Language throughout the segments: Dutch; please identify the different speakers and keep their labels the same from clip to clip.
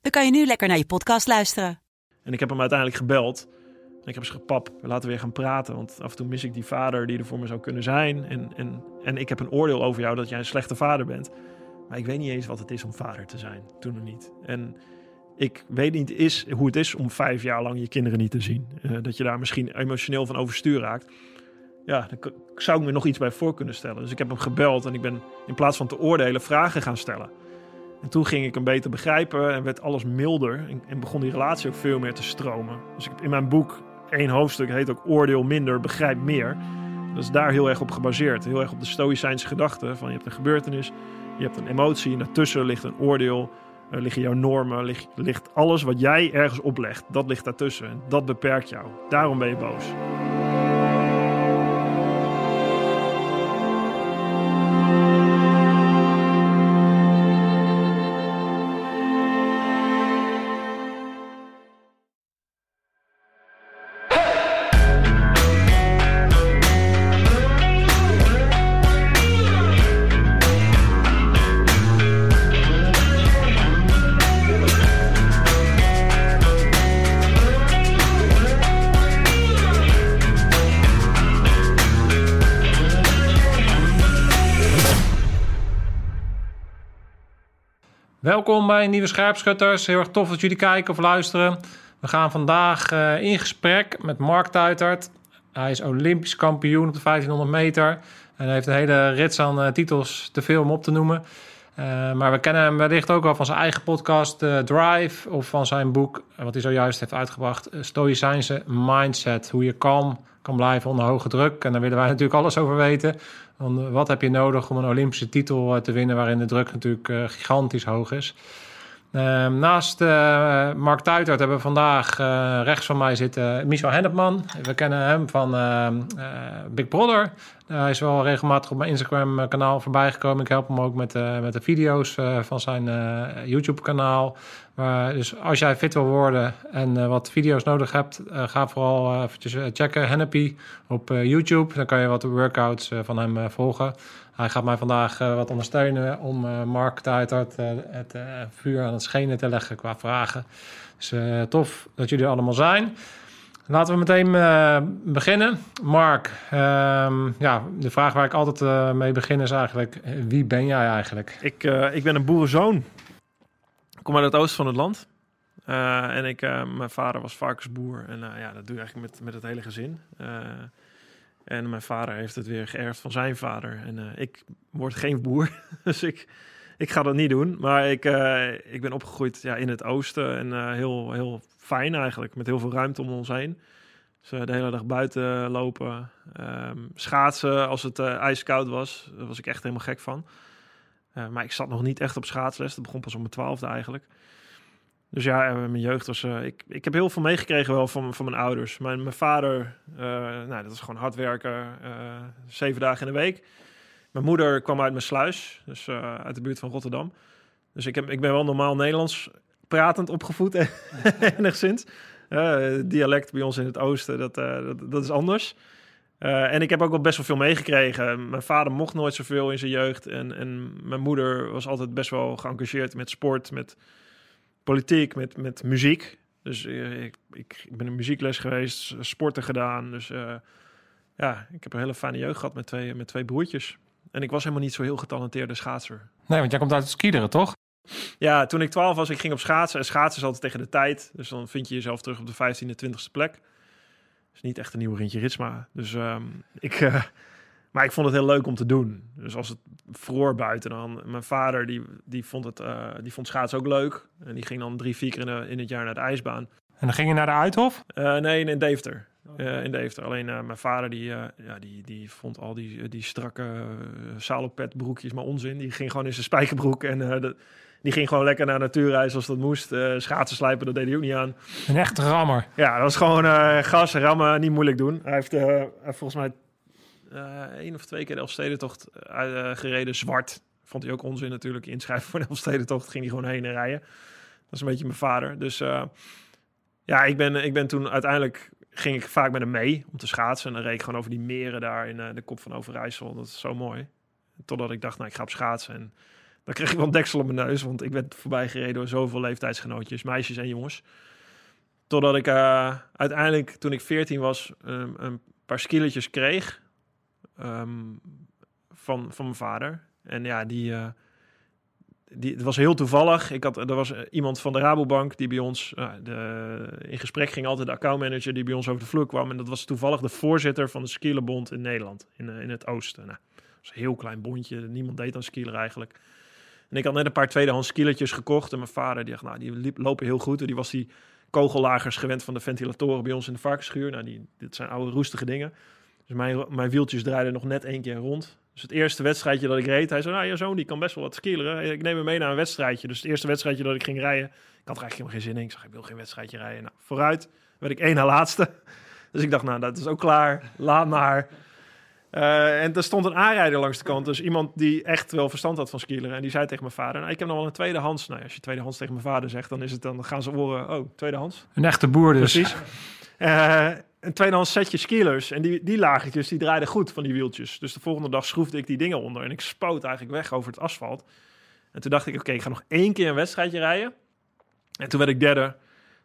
Speaker 1: dan kan je nu lekker naar je podcast luisteren.
Speaker 2: En ik heb hem uiteindelijk gebeld. En ik heb gezegd, pap, we laten weer gaan praten. Want af en toe mis ik die vader die er voor me zou kunnen zijn. En, en, en ik heb een oordeel over jou dat jij een slechte vader bent. Maar ik weet niet eens wat het is om vader te zijn. Toen nog niet. En ik weet niet is, hoe het is om vijf jaar lang je kinderen niet te zien. Eh, dat je daar misschien emotioneel van overstuur raakt. Ja, daar zou ik me nog iets bij voor kunnen stellen. Dus ik heb hem gebeld en ik ben in plaats van te oordelen vragen gaan stellen. En toen ging ik hem beter begrijpen en werd alles milder. En, en begon die relatie ook veel meer te stromen. Dus ik heb in mijn boek één hoofdstuk, heet ook Oordeel minder, begrijp meer. Dat is daar heel erg op gebaseerd. Heel erg op de stoïcijnse gedachte van je hebt een gebeurtenis, je hebt een emotie en daartussen ligt een oordeel. Er liggen jouw normen, ligt, ligt alles wat jij ergens oplegt, dat ligt daartussen. En dat beperkt jou. Daarom ben je boos.
Speaker 3: Welkom bij Nieuwe Scherpschutters. Heel erg tof dat jullie kijken of luisteren. We gaan vandaag uh, in gesprek met Mark Tuitert. Hij is Olympisch kampioen op de 1500 meter. En heeft een hele rits aan uh, titels te veel om op te noemen. Uh, maar we kennen hem wellicht ook al van zijn eigen podcast Drive... of van zijn boek, wat hij zojuist heeft uitgebracht... Stoïcijnse Mindset. Hoe je kalm kan blijven onder hoge druk. En daar willen wij natuurlijk alles over weten. Want wat heb je nodig om een Olympische titel te winnen... waarin de druk natuurlijk gigantisch hoog is... Uh, naast uh, Mark Tuitert hebben we vandaag uh, rechts van mij zitten Michel Hennepman. We kennen hem van Big Brother. hij is wel regelmatig op mijn Instagram kanaal voorbij gekomen. Ik help hem ook met, met de video's van zijn YouTube kanaal. dus als jij fit wil worden en wat video's nodig hebt, ga vooral eventjes checken Hennepie op YouTube. Dan kan je wat workouts van hem volgen. Hij gaat mij vandaag uh, wat ondersteunen om uh, Mark uh, het vuur aan het schenen te leggen qua vragen. Dus tof dat jullie er allemaal zijn. Laten we meteen beginnen. Mark, um, ja, de vraag waar ik altijd mee begin is eigenlijk: wie ben jij eigenlijk?
Speaker 2: Ik, ik ben een boerenzoon. Ik kom uit het oosten van het land. en ik, mijn vader was varkensboer. En ja, dat doe je eigenlijk met, met het hele gezin. En mijn vader heeft het weer geërfd van zijn vader. En uh, ik word geen boer, dus ik, ik ga dat niet doen. Maar ik, uh, ik ben opgegroeid ja, in het oosten en uh, heel, heel fijn eigenlijk, met heel veel ruimte om ons heen. Dus de hele dag buiten lopen, um, schaatsen als het ijskoud was. Daar was ik echt helemaal gek van. maar ik zat nog niet echt op schaatsles, dat begon pas om mijn twaalfde eigenlijk. Dus ja, eh, mijn jeugd was. Uh, ik, ik heb heel veel meegekregen wel van, van mijn ouders. Mijn, mijn vader, uh, nou, dat is gewoon hard werken, zeven dagen in de week. Mijn moeder kwam uit mijn sluis, dus uit de buurt van Rotterdam. Dus ik, heb, ik ben wel normaal Nederlands pratend opgevoed, enigszins. dialect bij ons in het oosten, dat, dat, dat, is anders. en ik heb ook wel best wel veel meegekregen. Mijn vader mocht nooit zoveel in zijn jeugd. En, en mijn moeder was altijd best wel geëngageerd met sport, met politiek, met, met muziek. Dus uh, ik, ik ben een muziekles geweest, sporten gedaan. Dus uh, ja, ik heb een hele fijne jeugd gehad met twee, met twee broertjes. En ik was helemaal niet zo heel getalenteerde schaatser.
Speaker 3: Nee, want jij komt uit het skiederen, toch?
Speaker 2: Ja, toen ik 12 was, ik ging op schaatsen. En schaatsen is altijd tegen de tijd. Dus dan vind je jezelf terug op de 15e, 20e plek. is niet echt een nieuwe Rintje Ritsma. Dus um, ik, uh, maar ik vond het heel leuk om te doen. Dus als het vroor buiten dan. Mijn vader die, die, vond het, uh, die vond schaatsen ook leuk. En die ging dan drie, vier keer in, de, in het jaar naar de ijsbaan.
Speaker 3: En dan ging je naar de Uithof?
Speaker 2: Uh, nee, in Deventer. Uh, in Deventer. Alleen mijn vader die, ja, die, die vond al die, die strakke salopet broekjes maar onzin. Die ging gewoon in zijn spijkerbroek. En de, Die ging gewoon lekker naar natuurreis als dat moest. Eh, schaatsen slijpen, dat deed hij ook niet aan.
Speaker 3: Een echte rammer.
Speaker 2: Ja, dat was gewoon eh, gas, rammen, niet moeilijk doen. Hij heeft, eh, volgens mij eh één of twee keer de Elfstedentocht eh, gereden, zwart. Vond hij ook onzin natuurlijk, inschrijven voor de Elfstedentocht. Ging hij gewoon heen en rijden. Dat is een beetje mijn vader. Dus eh, ja, ik ben, ik ben toen uiteindelijk... ging ik vaak met hem mee om te schaatsen. En dan reed ik gewoon over die meren daar in eh, de kop van Overijssel. Dat is zo mooi. Totdat ik dacht, nou, ik ga op schaatsen. En dan kreeg ik wel een deksel op mijn neus. Want ik werd voorbij gereden door zoveel leeftijdsgenootjes, meisjes en jongens. Totdat ik eh, uiteindelijk, toen ik 14 was, um, een paar skilletjes kreeg ehm, van, van mijn vader. En ja, die, eh, die, het was heel toevallig. Ik had, er was eh, iemand van de Rabobank die bij ons eh, de, in gesprek ging, altijd de accountmanager die bij ons over de vloer kwam. En dat was toevallig de voorzitter van de Skielenbond in Nederland, in, in het oosten. Nou, dat was een heel klein bondje, niemand deed aan skieler eigenlijk. En ik had net een paar tweedehands skieletjes gekocht. En mijn vader die dacht, nou, die liep, lopen heel goed. En die was die kogellagers gewend van de ventilatoren bij ons in de varkensschuur. Nou, die, dit zijn oude roestige dingen. Dus mijn, mijn wieltjes draaiden nog net één keer rond. Dus het eerste wedstrijdje dat ik reed, hij zei, nou, je zoon die kan best wel wat skileren. Ik neem hem mee naar een wedstrijdje. Dus het eerste wedstrijdje dat ik ging rijden, ik had er eigenlijk helemaal geen zin in. Ik zag, ik wil geen wedstrijdje rijden. Nou, vooruit werd ik één na laatste. Dus ik dacht, nou, dat is ook klaar. Laat maar. Eh, en er stond een aanrijder langs de kant. Dus iemand die echt wel verstand had van skileren. En die zei tegen mijn vader, nou, ik heb nog wel een tweedehands. Nou, als je tweedehands tegen mijn vader zegt, dan, is het, dan gaan ze horen, oh, tweedehands.
Speaker 3: Een echte boer dus.
Speaker 2: Precies. Eh, een tweedehands setje skilers. En die, die lagertjes, die draaiden goed van die wieltjes. Dus de volgende dag schroefde ik die dingen onder. En ik spoot eigenlijk weg over het asfalt. En toen dacht ik, oké, ik ga nog één keer een wedstrijdje rijden. En toen werd ik derde.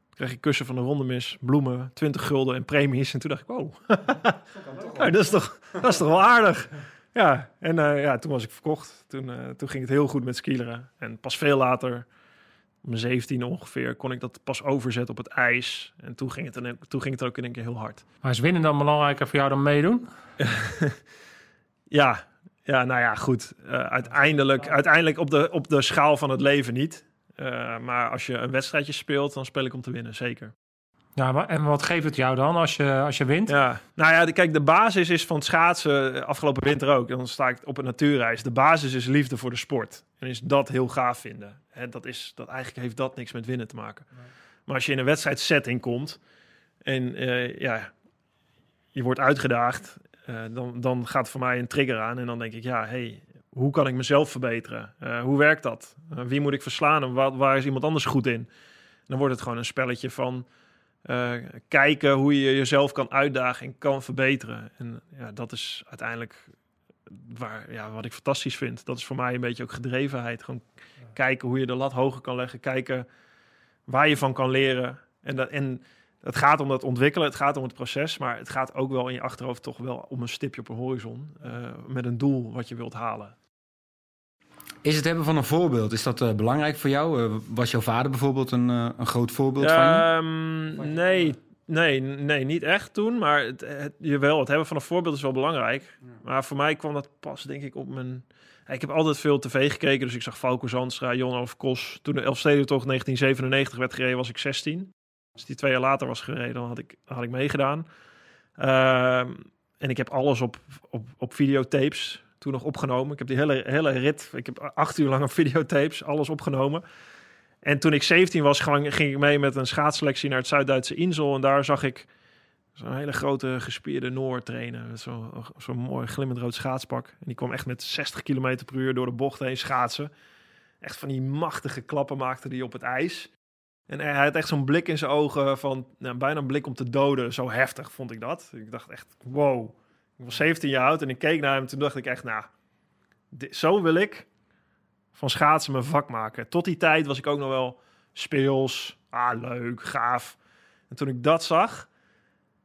Speaker 2: Kreeg ik kussen van de rondemis, bloemen, 20 gulden en premies. En toen dacht ik, wow, nou, dat, is toch, dat is toch wel aardig. Ja, en eh, ja, toen was ik verkocht. Toen, eh, toen ging het heel goed met skileren. En pas veel later, mijn 17 ongeveer, kon ik dat pas overzetten op het ijs. En toen ging het, dan, toen ging het ook in één keer heel hard.
Speaker 3: Maar is winnen dan belangrijker voor jou dan meedoen?
Speaker 2: Ja, ja nou ja, goed. Eh, uiteindelijk, uiteindelijk op, de, op de schaal van het leven niet. Eh, maar als je een wedstrijdje speelt, dan speel ik om te winnen, zeker.
Speaker 3: Ja, maar, en wat geeft het jou dan als je, als je wint?
Speaker 2: Ja, nou ja, de, kijk, de basis is van het schaatsen, eh, afgelopen winter ook. Dan sta ik op een natuurreis. De basis is liefde voor de sport. En is dat heel gaaf vinden. Hè, dat is, dat, eigenlijk heeft dat niks met winnen te maken. Maar als je in een wedstrijdsetting komt en eh, ja, je wordt uitgedaagd, eh, dan, dan gaat voor mij een trigger aan. En dan denk ik, ja, hey, hoe kan ik mezelf verbeteren? Hoe werkt dat? Wie moet ik verslaan en waar, waar is iemand anders goed in? Dan wordt het gewoon een spelletje van eh, kijken hoe je jezelf kan uitdagen en kan verbeteren. En ja, dat is uiteindelijk waar, ja, wat ik fantastisch vind. Dat is voor mij een beetje ook gedrevenheid. Gewoon kijken hoe je de lat hoger kan leggen. Kijken waar je van kan leren. En, dat, en het gaat om dat ontwikkelen, het gaat om het proces. Maar het gaat ook wel in je achterhoofd toch wel om een stipje op een horizon. eh, met een doel wat je wilt halen.
Speaker 4: Is het hebben van een voorbeeld, is dat eh, belangrijk voor jou? Eh, was jouw vader bijvoorbeeld een, eh, een groot voorbeeld van je?
Speaker 2: Ehm, nee, nee, nee, niet echt toen. Maar het, het, jawel, het hebben van een voorbeeld is wel belangrijk. Maar voor mij kwam dat pas, denk ik, op mijn... Ik heb altijd veel tv gekeken, dus ik zag Falco Zandstra, Jon of Kos. Toen de Elfstedentocht 1997 werd gereden, was ik 16. Als die twee jaar later was gereden, dan had ik, had ik meegedaan. Ehm, en ik heb alles op, op, op videotapes toen nog opgenomen. Ik heb die hele, hele rit, ik heb acht uur lang op videotapes, alles opgenomen. En toen ik 17 was, ging, ik mee met een schaatsselectie naar het Zuid-Duitse Insel. En daar zag ik zo'n hele grote gespierde Noor trainen. Met zo'n zo'n mooi glimmend rood schaatspak. En die kwam echt met 60 km per uur door de bocht heen schaatsen. Echt van die machtige klappen maakte hij op het ijs. En hij had echt zo'n blik in zijn ogen van nou, bijna een blik om te doden. Zo heftig vond ik dat. Ik dacht echt, wow. Ik was 17 jaar oud en ik keek naar hem. Toen dacht ik echt, nou, zo wil ik van schaatsen mijn vak maken. Tot die tijd was ik ook nog wel speels. Ah, leuk, gaaf. En toen ik dat zag,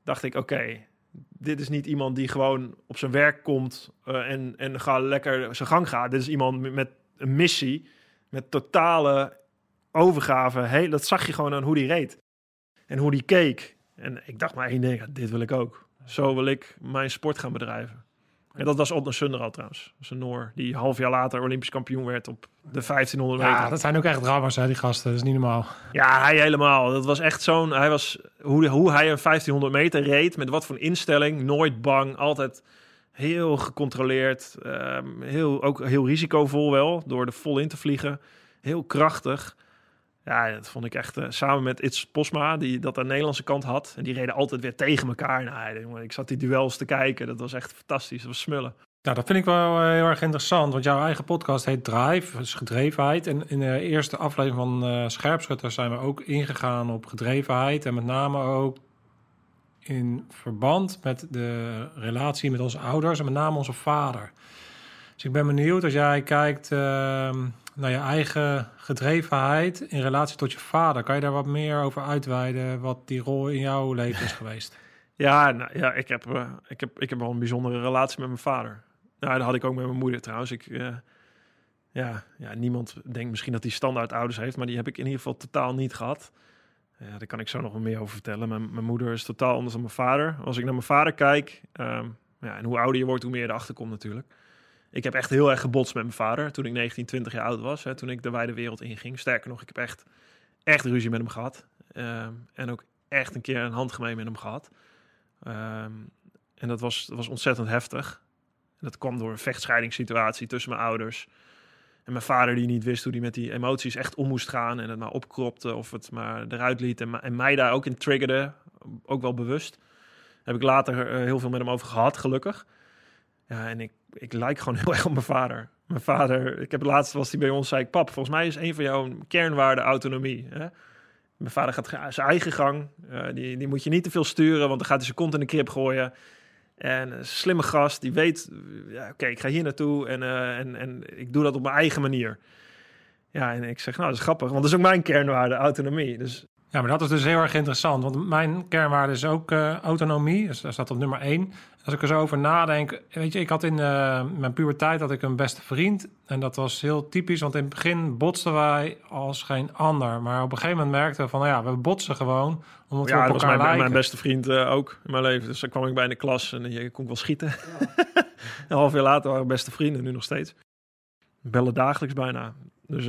Speaker 2: dacht ik, oké, dit is niet iemand die gewoon op zijn werk komt eh, en, en ga lekker zijn gang gaat. Dit is iemand met, een missie, met totale overgave. Hey, dat zag je gewoon aan hoe die reed. En hoe die keek. En ik dacht maar één ding, dit wil ik ook. Zo wil ik mijn sport gaan bedrijven. En dat was Otto Sunderal trouwens. Dat is een Noor die half jaar later Olympisch kampioen werd op de 1500 meter.
Speaker 3: Ja, dat zijn ook echt rammers, hè, die gasten. Dat is niet normaal.
Speaker 2: Ja, hij helemaal. Dat was echt zo'n. Hij was hoe, hoe hij een 1500 meter reed, met wat voor instelling, nooit bang, altijd heel gecontroleerd, ehm, heel, ook heel risicovol wel, door er vol in te vliegen. Heel krachtig. Ja, dat vond ik echt eh, samen met Its Posma, die dat aan de Nederlandse kant had. En die reden altijd weer tegen elkaar. Nou, ik zat die duels te kijken. Dat was echt fantastisch. Dat was smullen.
Speaker 3: Nou, dat vind ik wel eh, heel erg interessant, want jouw eigen podcast heet Drive, dus gedrevenheid. En in de eerste aflevering van eh Scherpschutters zijn we ook ingegaan op gedrevenheid. En met name ook in verband met de relatie met onze ouders en met name onze vader. Dus ik ben benieuwd als jij kijkt ehm, naar je eigen gedrevenheid in relatie tot je vader. Kan je daar wat meer over uitweiden wat die rol in jouw leven is geweest?
Speaker 2: Ja, nou, ja ik, heb, eh, ik, heb, ik heb wel een bijzondere relatie met mijn vader. Nou, dat had ik ook met mijn moeder trouwens. Ik, eh, ja, ja, niemand denkt misschien dat hij standaard ouders heeft, maar die heb ik in ieder geval totaal niet gehad. Ja, daar kan ik zo nog wel meer over vertellen. Mijn, mijn moeder is totaal anders dan mijn vader. Als ik naar mijn vader kijk, ehm, ja, en hoe ouder je wordt, hoe meer je erachter komt natuurlijk. Ik heb echt heel erg gebotst met mijn vader toen ik 19, 20 jaar oud was. Hè, toen ik de wijde wereld inging. Sterker nog, ik heb echt, echt ruzie met hem gehad. Ehm, en ook echt een keer een handgemeen met hem gehad. Ehm, en dat was, was ontzettend heftig. En dat kwam door een vechtscheidingssituatie tussen mijn ouders. En mijn vader die niet wist hoe hij met die emoties echt om moest gaan. En het maar opkropte of het maar eruit liet. En, en mij daar ook in triggerde. Ook wel bewust. Heb ik later eh, heel veel met hem over gehad, gelukkig. Ja, en ik, ik lijk gewoon heel erg op mijn vader. Mijn vader, ik heb laatst was hij bij ons, zei ik, pap, volgens mij is een van jouw kernwaarden autonomie. Hè? Mijn vader gaat ga- zijn eigen gang. Eh, die, die moet je niet te veel sturen, want dan gaat hij zijn kont in de krip gooien. En een slimme gast, die weet, ja, oké, ik ga hier naartoe en, eh, en, en ik doe dat op mijn eigen manier. Ja, en ik zeg, nou, dat is grappig, want dat is ook mijn kernwaarde, autonomie. Dus
Speaker 3: Ja, maar dat is dus heel erg interessant. Want mijn kernwaarde is ook eh, autonomie. Dus daar staat op nummer één. Als ik er zo over nadenk... Weet je, ik had in eh, mijn puberteit had ik een beste vriend. En dat was heel typisch. Want in het begin botsten wij als geen ander. Maar op een gegeven moment merkten we van... Nou ja, we botsen gewoon. Omdat we
Speaker 2: ja,
Speaker 3: op
Speaker 2: dat was
Speaker 3: elkaar
Speaker 2: mijn,
Speaker 3: lijken.
Speaker 2: mijn beste vriend eh, ook in mijn leven. Dus dan kwam ik bij in de klas en je kon ik wel schieten. een half jaar later waren we beste vrienden, nu nog steeds. Bellen dagelijks bijna. Dus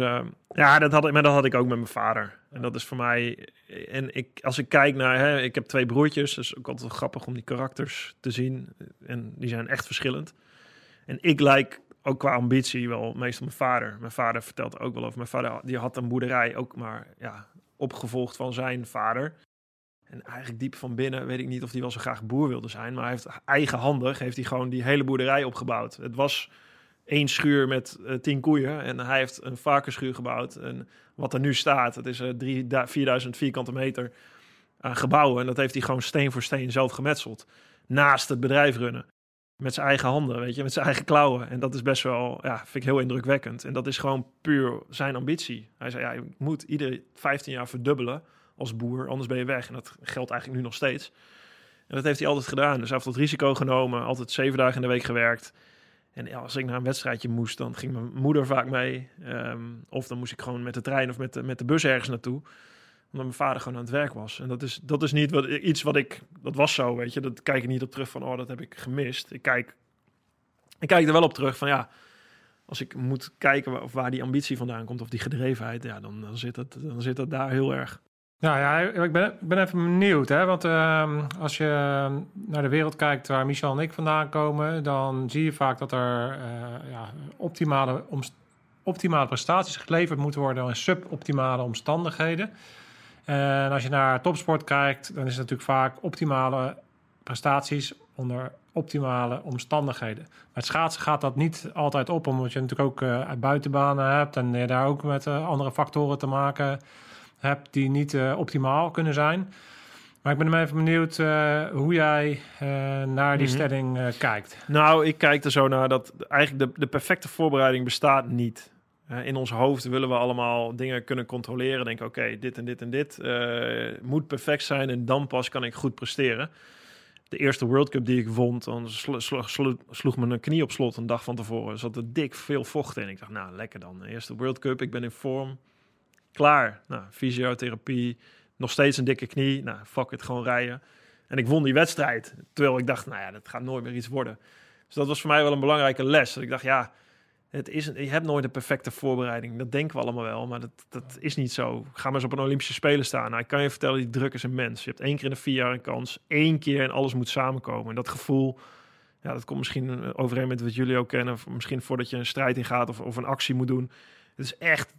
Speaker 2: ja, dat had, ik, maar dat had ik ook met mijn vader. En dat is voor mij... En ik, als ik kijk naar... Hè, ik heb twee broertjes, dus ook altijd grappig om die karakters te zien. En die zijn echt verschillend. En ik lijk ook qua ambitie wel meestal mijn vader. Mijn vader vertelt ook wel over. Mijn vader die had een boerderij ook maar ja, opgevolgd van zijn vader. En eigenlijk diep van binnen weet ik niet of hij wel zo graag boer wilde zijn. Maar hij heeft eigenhandig heeft hij gewoon die hele boerderij opgebouwd. Het was één schuur met eh, tien koeien. En hij heeft een varkensschuur gebouwd. En wat er nu staat, het is eh, drie, da- 4000 vierkante meter aan gebouwen. En dat heeft hij gewoon steen voor steen zelf gemetseld. Naast het bedrijf runnen. Met zijn eigen handen, weet je, met zijn eigen klauwen. En dat is best wel, ja, vind ik heel indrukwekkend. En dat is gewoon puur zijn ambitie. Hij zei, ja, je moet iedere 15 jaar verdubbelen als boer, anders ben je weg. En dat geldt eigenlijk nu nog steeds. En dat heeft hij altijd gedaan. Dus hij heeft dat risico genomen, altijd zeven dagen in de week gewerkt. En als ik naar een wedstrijdje moest, dan ging mijn moeder vaak mee. Ehm, of dan moest ik gewoon met de trein of met de, met de bus ergens naartoe. Omdat mijn vader gewoon aan het werk was. En dat is, dat is niet wat, iets wat ik... Dat was zo, weet je. Dat kijk ik niet op terug van, oh, dat heb ik gemist. Ik kijk, ik kijk er wel op terug van, ja... Als ik moet kijken waar, of waar die ambitie vandaan komt, of die gedrevenheid, ja, dan, dan, zit, het, dan zit het daar heel erg.
Speaker 3: Nou ja, ik ben, ben even benieuwd. Hè? Want ehm, als je naar de wereld kijkt waar Michel en ik vandaan komen, dan zie je vaak dat er eh, ja, optimale, optimale prestaties geleverd moeten worden in suboptimale omstandigheden. En als je naar topsport kijkt, dan is het natuurlijk vaak optimale prestaties onder optimale omstandigheden. Het schaatsen gaat dat niet altijd op, omdat je natuurlijk ook eh, buitenbanen hebt en je daar ook met eh, andere factoren te maken hebt die niet eh, optimaal kunnen zijn. Maar ik ben even benieuwd eh, hoe jij eh, naar die
Speaker 2: Mhm.
Speaker 3: stelling kijkt.
Speaker 2: Nou, ik kijk er zo naar dat eigenlijk de, de perfecte voorbereiding bestaat niet. In ons hoofd willen we allemaal dingen kunnen controleren. Denken, oké, dit en dit en dit moet perfect zijn en dan pas kan ik goed presteren. De eerste World Cup die ik won, dan slo- slo- slo- sloeg me een knie op slot een dag van tevoren. Er zat er dik veel vocht in. Ik dacht, nou, lekker dan. Eerste World Cup, ik ben in vorm. Klaar. Nou, fysiotherapie, nog steeds een dikke knie. Nou, fuck it, gewoon rijden. En ik won die wedstrijd. Terwijl ik dacht, nou ja, dat gaat nooit meer iets worden. Dus dat was voor mij wel een belangrijke les. Dat ik dacht, ja, het is, je hebt nooit een perfecte voorbereiding. Dat denken we allemaal wel, maar dat, dat is niet zo. Ga maar eens op een Olympische Spelen staan. Nou, ik kan je vertellen, die druk is immens. Je hebt één keer in de vier jaar een kans. Één keer en alles moet samenkomen. En dat gevoel, ja, dat komt misschien overeen met wat jullie ook kennen. Of Misschien voordat je een strijd ingaat of, of een actie moet doen. Het is echt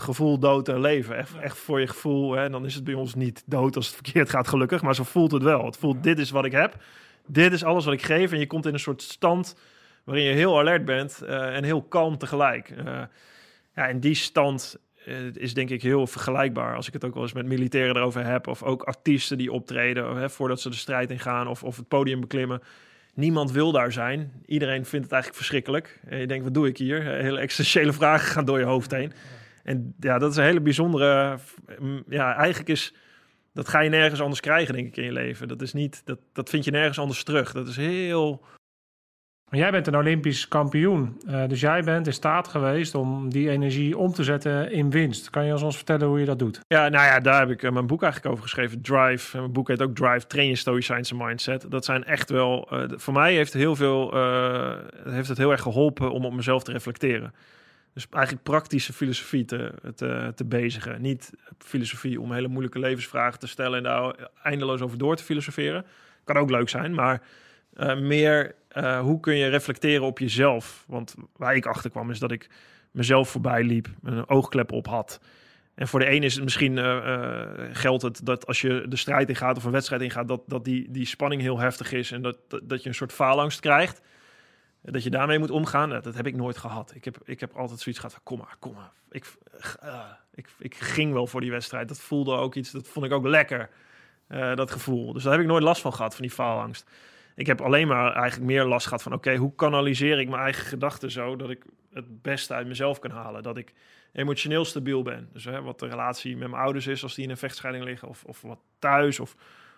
Speaker 2: gevoel dood en leven. Echt, echt voor je gevoel. Hè? En dan is het bij ons niet dood als het verkeerd gaat, gelukkig. Maar zo voelt het wel. Het voelt, dit is wat ik heb. Dit is alles wat ik geef. En je komt in een soort stand waarin je heel alert bent eh, en heel kalm tegelijk. Uh, ja, en die stand uh, is denk ik heel vergelijkbaar. Als ik het ook wel eens met militairen erover heb. Of ook artiesten die optreden hè, voordat ze de strijd ingaan. Of, of het podium beklimmen. Niemand wil daar zijn. Iedereen vindt het eigenlijk verschrikkelijk. En je denkt, wat doe ik hier? Hele existentiële vragen gaan door je hoofd heen. En ja, dat is een hele bijzondere. Ja, eigenlijk is. Dat ga je nergens anders krijgen, denk ik, in je leven. Dat is niet. Dat, dat vind je nergens anders terug. Dat is heel.
Speaker 3: Jij bent een Olympisch kampioen. Uh, dus jij bent in staat geweest om die energie om te zetten in winst. Kan je ons vertellen hoe je dat doet?
Speaker 2: Ja, nou ja, daar heb ik uh, mijn boek eigenlijk over geschreven. Drive. Mijn boek heet ook Drive, Train je Stoïcijnse Mindset. Dat zijn echt wel... Uh, voor mij heeft, heel veel, heeft het heel erg geholpen om op mezelf te reflecteren. Dus eigenlijk praktische filosofie te, te, te bezigen. Niet filosofie om hele moeilijke levensvragen te stellen en daar eindeloos over door te filosoferen. Kan ook leuk zijn, maar uh, meer uh, hoe kun je reflecteren op jezelf. Want waar ik achter kwam is dat ik mezelf voorbij liep, een oogklep op had. En voor de een is het misschien uh, geldt het dat als je de strijd ingaat of een wedstrijd ingaat, dat, dat die, die spanning heel heftig is en dat, dat, dat je een soort faalangst krijgt dat je daarmee moet omgaan, dat, heb ik nooit gehad. Ik heb, ik heb altijd zoiets gehad van, kom maar, kom maar. Ik, uh, ik, ik ging wel voor die wedstrijd. Dat voelde ook iets, dat vond ik ook lekker, uh, dat gevoel. Dus daar heb ik nooit last van gehad, van die faalangst. Ik heb alleen maar eigenlijk meer last gehad van, oké, hoe kanaliseer ik mijn eigen gedachten zo, dat ik het beste uit mezelf kan halen. Dat ik emotioneel stabiel ben. Dus hè, wat de relatie met mijn ouders is als die in een vechtscheiding liggen, of, of wat thuis, of,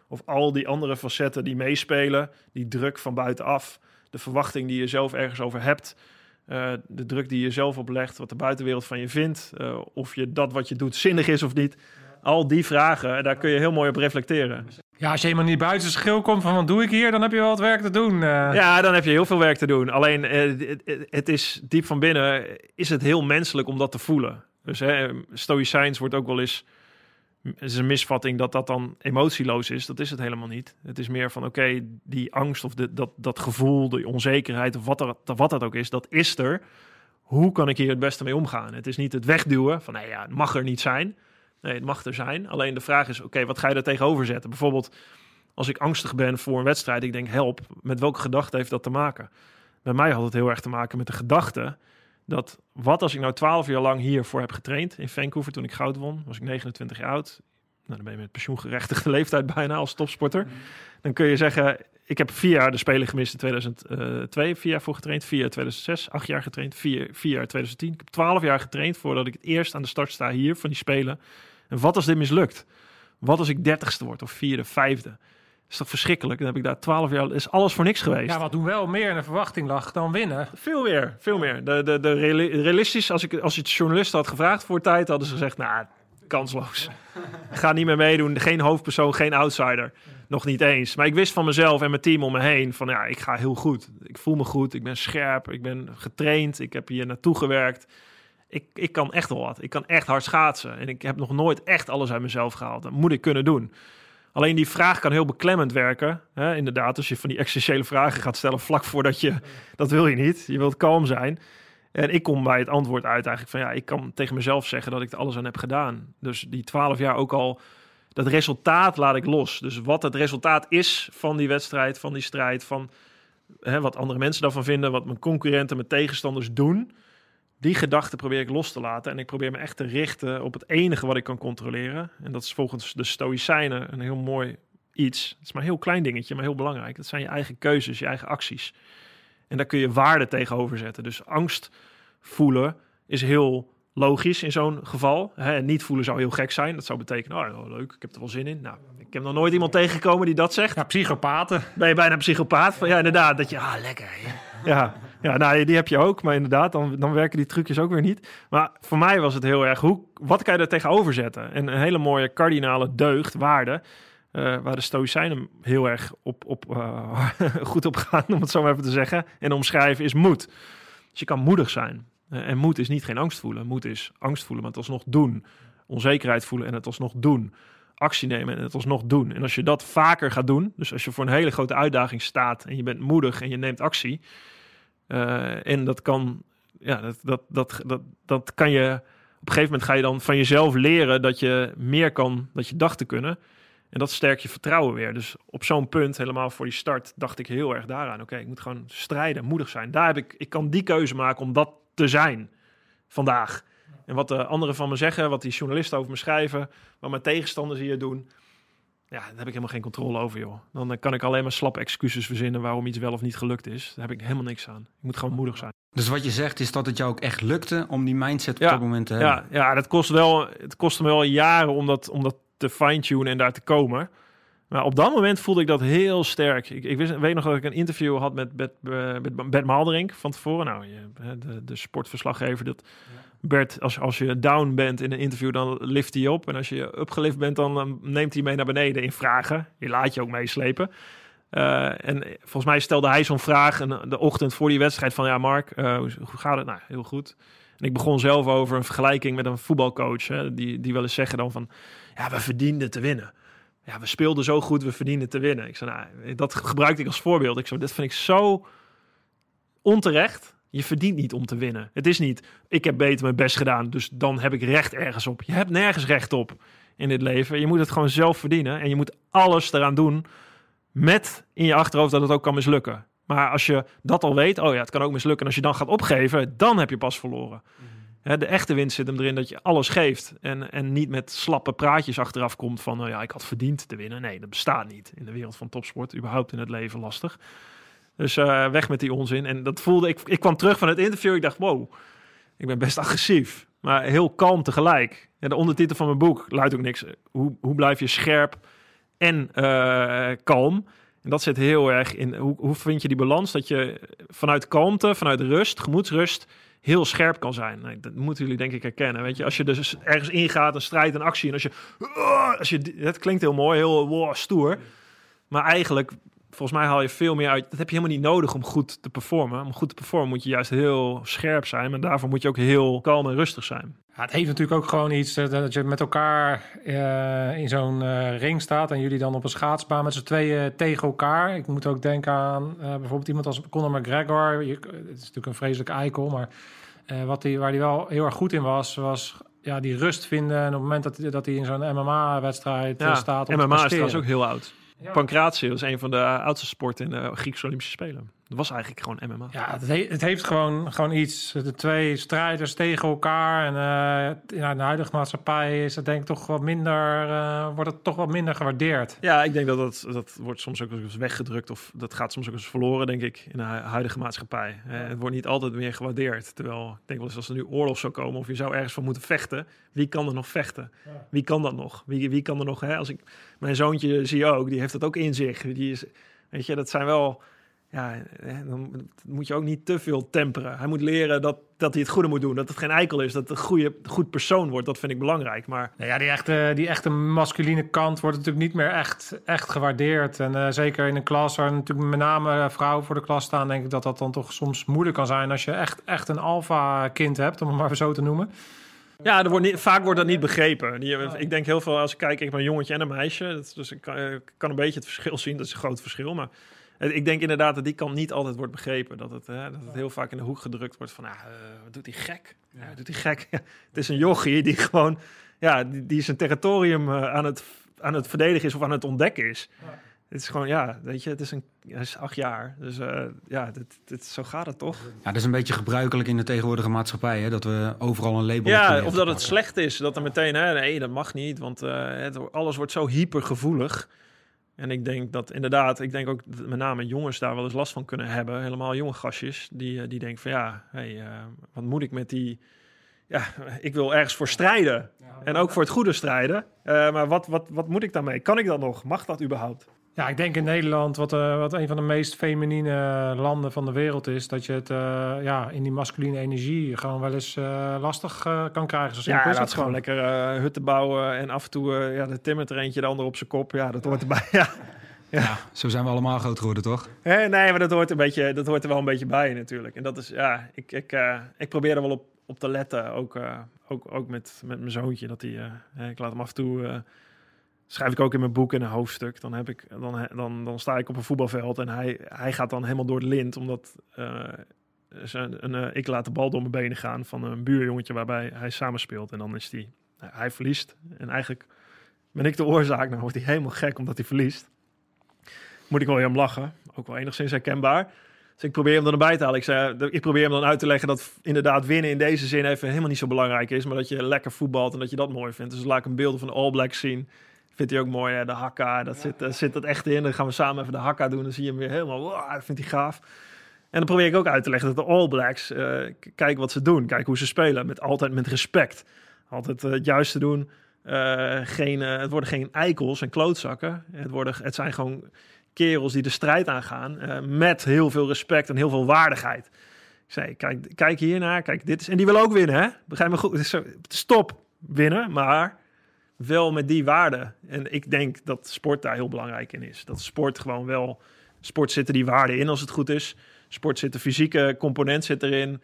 Speaker 2: of al die andere facetten die meespelen, die druk van buitenaf de verwachting die je zelf ergens over hebt, uh, de druk die je zelf oplegt, wat de buitenwereld van je vindt, uh, of je dat wat je doet zinnig is of niet. Al die vragen, daar kun je heel mooi op reflecteren.
Speaker 3: Ja, als je helemaal niet buiten het schil komt van wat doe ik hier, dan heb je wel wat werk te doen. Uh.
Speaker 2: Ja, dan heb je heel veel werk te doen. Alleen het, het is diep van binnen, is het heel menselijk om dat te voelen. Dus hè, stoïcijns wordt ook wel eens is een misvatting dat dat dan emotieloos is. Dat is het helemaal niet. Het is meer van, oké, die angst of dat, dat gevoel, de onzekerheid of wat, wat dat ook is, dat is er. Hoe kan ik hier het beste mee omgaan? Het is niet het wegduwen van, nee ja, het mag er niet zijn. Nee, het mag er zijn. Alleen de vraag is, oké, wat ga je er tegenover zetten? Bijvoorbeeld, als ik angstig ben voor een wedstrijd, ik denk, help, met welke gedachte heeft dat te maken? Bij mij had het heel erg te maken met de gedachte dat wat als ik nou twaalf jaar lang hiervoor heb getraind in Vancouver toen ik goud won, was ik 29 jaar oud. Nou, dan ben je met pensioengerechtigde leeftijd bijna als topsporter. Mhm. Dan kun je zeggen, ik heb vier jaar de Spelen gemist in 2002, vier jaar voor getraind, vier jaar 2006, acht jaar getraind, vier, vier jaar 2010. Ik heb twaalf jaar getraind voordat ik het eerst aan de start sta hier van die Spelen. En wat als dit mislukt? Wat als ik dertigste word of vierde, vijfde? Is toch verschrikkelijk? Dan heb ik daar twaalf jaar, is alles voor niks geweest.
Speaker 3: Ja, wat doen wel meer in de verwachting lag dan winnen.
Speaker 2: Veel meer, veel meer. De, de, de realistisch, als ik als je het journalisten had gevraagd voor tijd, hadden ze gezegd, nou, kansloos. Ga niet meer meedoen, geen hoofdpersoon, geen outsider. Nog niet eens. Maar ik wist van mezelf en mijn team om me heen van, ja, ik ga heel goed. Ik voel me goed, ik ben scherp, ik ben getraind, ik heb hier naartoe gewerkt. Ik, ik kan echt wel wat. Ik kan echt hard schaatsen. En ik heb nog nooit echt alles uit mezelf gehaald. Dat moet ik kunnen doen. Alleen die vraag kan heel beklemmend werken. Hè? Inderdaad, als je van die essentiële vragen gaat stellen vlak voordat je... Dat wil je niet. Je wilt kalm zijn. En ik kom bij het antwoord uit eigenlijk van... Ja, ik kan tegen mezelf zeggen dat ik er alles aan heb gedaan. Dus die twaalf jaar ook al... Dat resultaat laat ik los. Dus wat het resultaat is van die wedstrijd, van die strijd... van hè, wat andere mensen daarvan vinden... wat mijn concurrenten, mijn tegenstanders doen die gedachte probeer ik los te laten. En ik probeer me echt te richten op het enige wat ik kan controleren. En dat is volgens de Stoïcijnen een heel mooi iets. Het is maar een heel klein dingetje, maar heel belangrijk. Dat zijn je eigen keuzes, je eigen acties. En daar kun je waarde tegenover zetten. Dus angst voelen is heel logisch in zo'n geval. Hè, niet voelen zou heel gek zijn. Dat zou betekenen, oh, leuk, ik heb er wel zin in. Nou, ik heb nog nooit iemand tegengekomen die dat zegt.
Speaker 3: Ja, psychopaten.
Speaker 2: Ben je bijna psychopaat? Van, ja, inderdaad. Dat je, ah, lekker. Ja, ja nou, die heb je ook. Maar inderdaad, dan, dan werken die trucjes ook weer niet. Maar voor mij was het heel erg, hoe, wat kan je er tegenover zetten? En een hele mooie kardinale deugd, waarde... Uh, waar de Stoïcijnen heel erg op, op, uh, goed op gaan, om het zo maar even te zeggen. En omschrijven is moed. Dus je kan moedig zijn. Uh, en moed is niet geen angst voelen. Moed is angst voelen, maar het alsnog doen. Onzekerheid voelen en het alsnog doen. Actie nemen en het alsnog doen. En als je dat vaker gaat doen, dus als je voor een hele grote uitdaging staat en je bent moedig en je neemt actie, uh, en dat kan, ja, dat, dat, dat, dat, dat kan je op een gegeven moment ga je dan van jezelf leren dat je meer kan dat je dacht te kunnen. En dat sterkt je vertrouwen weer. Dus op zo'n punt, helemaal voor die start, dacht ik heel erg daaraan. Oké, ik moet gewoon strijden, moedig zijn. Daar heb ik, ik kan die keuze maken om dat te zijn vandaag. En wat de anderen van me zeggen, wat die journalisten over me schrijven, wat mijn tegenstanders hier doen. Ja, daar heb ik helemaal geen controle over, joh. Dan eh, kan ik alleen maar slappe excuses verzinnen waarom iets wel of niet gelukt is. Daar heb ik helemaal niks aan. Ik moet gewoon moedig zijn.
Speaker 4: Dus wat je zegt is dat het jou ook echt lukte om die mindset op
Speaker 2: Ja,
Speaker 4: dat moment te hebben.
Speaker 2: Ja, ja dat kost wel, het kostte me wel jaren om dat, om dat te fine-tunen en daar te komen. Maar op dat moment voelde ik dat heel sterk. Ik, ik wist, weet nog dat ik een interview had met Bert, eh, met Bert Maalderink van tevoren. Nou, je, hè, de, de sportverslaggever. Dat Bert, als, als je down bent in een interview, dan lift hij op. En als je upgelift bent, dan eh, neemt hij mee naar beneden in vragen. Je laat je ook meeslepen. Eh, en volgens mij stelde hij zo'n vraag de ochtend voor die wedstrijd van... Ja, Mark, eh, hoe, hoe gaat het? Nou, heel goed. En ik begon zelf over een vergelijking met een voetbalcoach. Hè, die, die wel eens zeggen dan van... Ja, we verdienden te winnen. Ja, we speelden zo goed, we verdienden te winnen. Ik zei, nou, dat gebruikte ik als voorbeeld. Ik zei, dit vind ik zo onterecht. Je verdient niet om te winnen. Het is niet, ik heb beter mijn best gedaan, dus dan heb ik recht ergens op. Je hebt nergens recht op in dit leven. Je moet het gewoon zelf verdienen. En je moet alles eraan doen met in je achterhoofd dat het ook kan mislukken. Maar als je dat al weet, oh ja, het kan ook mislukken. En als je dan gaat opgeven, dan heb je pas verloren. Hè, de echte winst zit hem erin dat je alles geeft. En, en niet met slappe praatjes achteraf komt van, nou ja, ik had verdiend te winnen. Nee, dat bestaat niet in de wereld van topsport. Überhaupt in het leven lastig. Dus eh, weg met die onzin. En dat voelde ik. Ik kwam terug van het interview. Ik dacht, wow, ik ben best agressief. Maar heel kalm tegelijk. Ja, de ondertitel van mijn boek luidt ook niks. Hoe, hoe blijf je scherp en eh, kalm? En dat zit heel erg in. Hoe, hoe vind je die balans? Dat je vanuit kalmte, vanuit rust, gemoedsrust, heel scherp kan zijn. Dat moeten jullie denk ik herkennen. Weet je, als je dus ergens ingaat, een strijd, een actie. En als je. Als je dat klinkt heel mooi, heel stoer. Maar eigenlijk volgens mij haal je veel meer uit. Dat heb je helemaal niet nodig om goed te performen. Om goed te performen moet je juist heel scherp zijn. Maar daarvoor moet je ook heel kalm en rustig zijn.
Speaker 3: Ja, het heeft natuurlijk ook gewoon iets dat je met elkaar eh, in zo'n eh, ring staat en jullie dan op een schaatsbaan met z'n tweeën tegen elkaar. Ik moet ook denken aan eh, bijvoorbeeld iemand als Conor McGregor. Je, het is natuurlijk een vreselijke eikel, maar wat die, waar hij wel heel erg goed in was, was ja, die rust vinden. En op het moment dat, hij- dat hij in zo'n MMA-wedstrijd
Speaker 2: Ja,
Speaker 3: staat om
Speaker 2: MMA is trouwens ook heel oud. Pancratius is een van de oudste sporten in de Griekse Olympische Spelen. Dat was eigenlijk gewoon MMA.
Speaker 3: Ja, het, he- het heeft gewoon, gewoon iets. De twee strijders tegen elkaar. En eh, ja, in de huidige maatschappij is het denk ik toch wat minder, eh, wordt het toch wat minder gewaardeerd.
Speaker 2: Ja, ik denk dat dat, dat wordt soms ook eens weggedrukt of dat gaat soms ook eens verloren, denk ik, in de hu- huidige maatschappij. Eh, het wordt niet altijd meer gewaardeerd. Terwijl ik denk wel eens als er nu oorlog zou komen of je zou ergens voor moeten vechten, wie kan er nog vechten? Wie kan dat nog? Wie, wie kan er nog? Hè? Als ik mijn zoontje zie ook, die heeft dat ook in zich. Die is, weet je, dat zijn wel. Ja, dan moet je ook niet te veel temperen. Hij moet leren dat, dat hij het goede moet doen. Dat het geen eikel is. Dat het een goede, goed persoon wordt. Dat vind ik belangrijk. Maar
Speaker 3: Nou ja, die echte, die echte masculine kant wordt natuurlijk niet meer echt, echt gewaardeerd. En eh, zeker in een klas waar natuurlijk met name eh, vrouwen voor de klas staan, denk ik dat dat dan toch soms moeilijk kan zijn als je echt, echt een alfa-kind hebt, om het maar zo te noemen.
Speaker 2: Ja, er wordt niet, vaak wordt dat niet begrepen. Die, ik denk heel veel als ik kijk, ik heb een jongetje en een meisje. Dat, dus ik kan, eh, ik kan een beetje het verschil zien. Dat is een groot verschil. Maar ik denk inderdaad dat die kant niet altijd wordt begrepen. Dat het, hè, dat het heel vaak in de hoek gedrukt wordt van, ah, eh, wat doet hij gek? Ja, wat doet hij gek? het is een jochie die gewoon, ja, die, die zijn territorium eh, aan, het, aan het verdedigen is of aan het ontdekken is. Het is gewoon, ja, weet je, het is een, hij is acht jaar. Dus eh, ja, dit, dit, zo gaat het toch?
Speaker 4: Ja, dat is een beetje gebruikelijk in de tegenwoordige maatschappij, hè? dat we overal een label
Speaker 2: Ja, of dat het slecht is. Dat er meteen, hè, nee, dat mag niet. Want eh, het, alles wordt zo hypergevoelig. En ik denk dat inderdaad, ik denk ook dat met name jongens daar wel eens last van kunnen hebben. Helemaal jonge gastjes die, eh, die denken van ja, hey, eh, wat moet ik met die... Ja, ik wil ergens voor strijden. En ook voor het goede strijden. Eh, maar wat, wat, wat moet ik daarmee? Kan ik dat nog? Mag dat überhaupt?
Speaker 3: Ja, ik denk in Nederland, wat, eh, wat een van de meest feminine landen van de wereld is, dat je het eh, ja, in die masculine energie gewoon wel eens eh, lastig eh, kan krijgen. Zo
Speaker 2: Ja, dat gewoon lekker eh, hutten bouwen en af en toe ja, de timmert er eentje, de ander op zijn kop. Ja, dat hoort erbij. Ja.
Speaker 4: Ja, zo zijn we allemaal groot geworden, toch?
Speaker 2: Hè, nee, maar dat hoort, een beetje, dat hoort er wel een beetje bij natuurlijk. En dat is, ja, ik, ik, eh, ik probeer er wel op, op te letten. Ook, eh, ook, ook met, met mijn zoontje. Dat hij, eh, hè, ik laat hem af en toe, eh, schrijf ik ook in mijn boek in een hoofdstuk. Dan, heb ik, dan, dan, dan sta ik op een voetbalveld en hij, hij gaat dan helemaal door het lint. Omdat, eh, een, eh, ik laat de bal door mijn benen gaan van een buurjongetje waarbij hij samenspeelt. En dan is die, hij verliest. En eigenlijk ben ik de oorzaak. Nou wordt hij helemaal gek omdat hij verliest. Moet ik wel weer hem lachen. Ook wel enigszins herkenbaar. Dus ik probeer hem dan erbij te halen. Ik, zei, ik probeer hem dan uit te leggen dat inderdaad winnen in deze zin even helemaal niet zo belangrijk is. Maar dat je lekker voetbalt en dat je dat mooi vindt. Dus laat ik een beelden van de All Blacks zien. Vindt hij ook mooi, hè? de hakka. Dat zit, uh, zit dat echt in. Dan gaan we samen even de hakka doen. Dan zie je hem weer helemaal, wow, dat vindt hij gaaf. En dan probeer ik ook uit te leggen dat de All Blacks, uh, kijk wat ze doen. Kijk hoe ze spelen. Met, altijd met respect. Altijd uh, het juiste doen. geen, het worden geen eikels en klootzakken. Het, worden, het zijn gewoon kerels die de strijd aangaan met heel veel respect en heel veel waardigheid. Ik zei, kijk, kijk hiernaar, kijk, dit is... En die willen ook winnen, hè? Begrijp me goed. Stop winnen, maar wel met die waarden. En ik denk dat sport daar heel belangrijk in is. Dat sport gewoon wel... Sport zitten die waarden in als het goed is. Sport zit de fysieke component zit erin.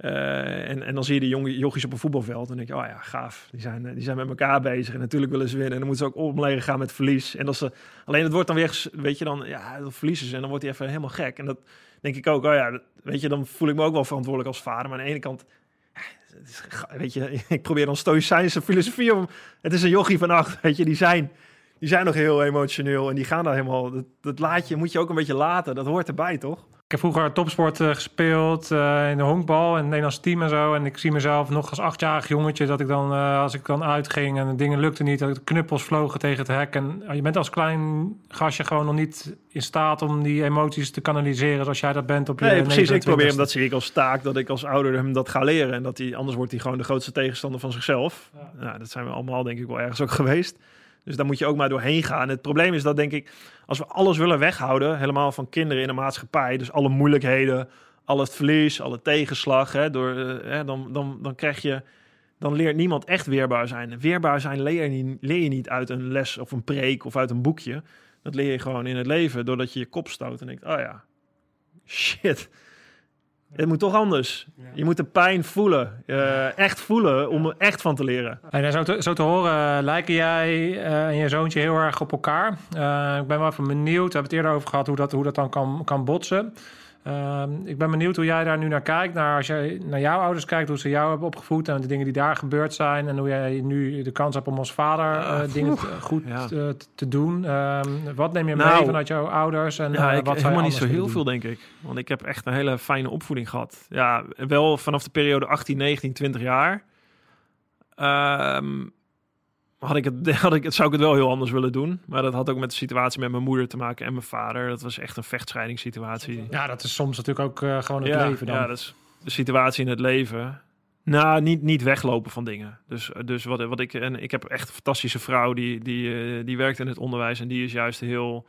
Speaker 2: Uh, en, en dan zie je de jonge jochies op een voetbalveld. En denk je, oh ja, gaaf. Die zijn, die zijn met elkaar bezig. En natuurlijk willen ze winnen. En dan moeten ze ook omlegen gaan met verlies. En als ze, alleen het wordt dan weer, weet je dan, ja, dan verliezen ze. En dan wordt hij even helemaal gek. En dat denk ik ook, oh ja, weet je, dan voel ik me ook wel verantwoordelijk als vader. Maar aan de ene kant, weet je, ik probeer dan stoïcijnse filosofie om. Het is een jochie van acht, weet je, die zijn, die zijn nog heel emotioneel. En die gaan daar helemaal, dat, dat laat je, moet je ook een beetje laten. Dat hoort erbij, toch?
Speaker 3: Ik heb vroeger topsport uh, gespeeld uh, in de honkbal en het Nederlands team en zo. En ik zie mezelf nog als achtjarig jongetje dat ik dan, uh, als ik dan uitging en dingen lukten niet, dat de knuppels vlogen tegen het hek. En je bent als klein gastje gewoon nog niet in staat om die emoties te kanaliseren zoals jij dat bent op je
Speaker 2: Nee, precies. Ik probeer hem, dat zie ik als taak, dat ik als ouder hem dat ga leren. En dat hij, anders wordt hij gewoon de grootste tegenstander van zichzelf. Ja. Nou, dat zijn we allemaal denk ik wel ergens ook geweest. Dus daar moet je ook maar doorheen gaan. Het probleem is dat, denk ik, als we alles willen weghouden, helemaal van kinderen in de maatschappij, dus alle moeilijkheden, al het verlies, alle tegenslag, hè, door, uh, dan, dan, dan krijg je, dan leert niemand echt weerbaar zijn. Weerbaar zijn leer je, niet, leer je niet uit een les of een preek of uit een boekje. Dat leer je gewoon in het leven, doordat je je kop stoot en denkt, oh ja, shit, het moet toch anders. Je moet de pijn voelen. Uh, echt voelen om er echt van te leren.
Speaker 3: En zo, te, zo te horen uh, lijken jij uh, en je zoontje heel erg op elkaar. ik ben wel even benieuwd. We hebben het eerder over gehad hoe dat, hoe dat dan kan, kan botsen. Uh, ik ben benieuwd hoe jij daar nu naar kijkt. Naar als je naar jouw ouders kijkt, hoe ze jou hebben opgevoed en de dingen die daar gebeurd zijn. En hoe jij nu de kans hebt om als vader uh, dingen goed ja. te, te, doen. Uh, wat neem je nou, mee vanuit jouw ouders? En
Speaker 2: ja,
Speaker 3: uh,
Speaker 2: ik,
Speaker 3: wat
Speaker 2: helemaal niet zo heel veel, denk ik. Want ik heb echt een hele fijne opvoeding gehad. Ja, wel vanaf de periode 18, 19, 20 jaar. Um, had ik het, had ik het, zou ik het wel heel anders willen doen. Maar dat had ook met de situatie met mijn moeder te maken en mijn vader. Dat was echt een vechtscheidingssituatie.
Speaker 3: Ja, dat is soms natuurlijk ook uh, gewoon het ja, leven dan.
Speaker 2: Ja, dat is de situatie in het leven. Nou, niet, niet weglopen van dingen. Dus, dus wat, wat ik... En ik heb echt een fantastische vrouw die, die, uh, die werkt in het onderwijs. En die is juist heel,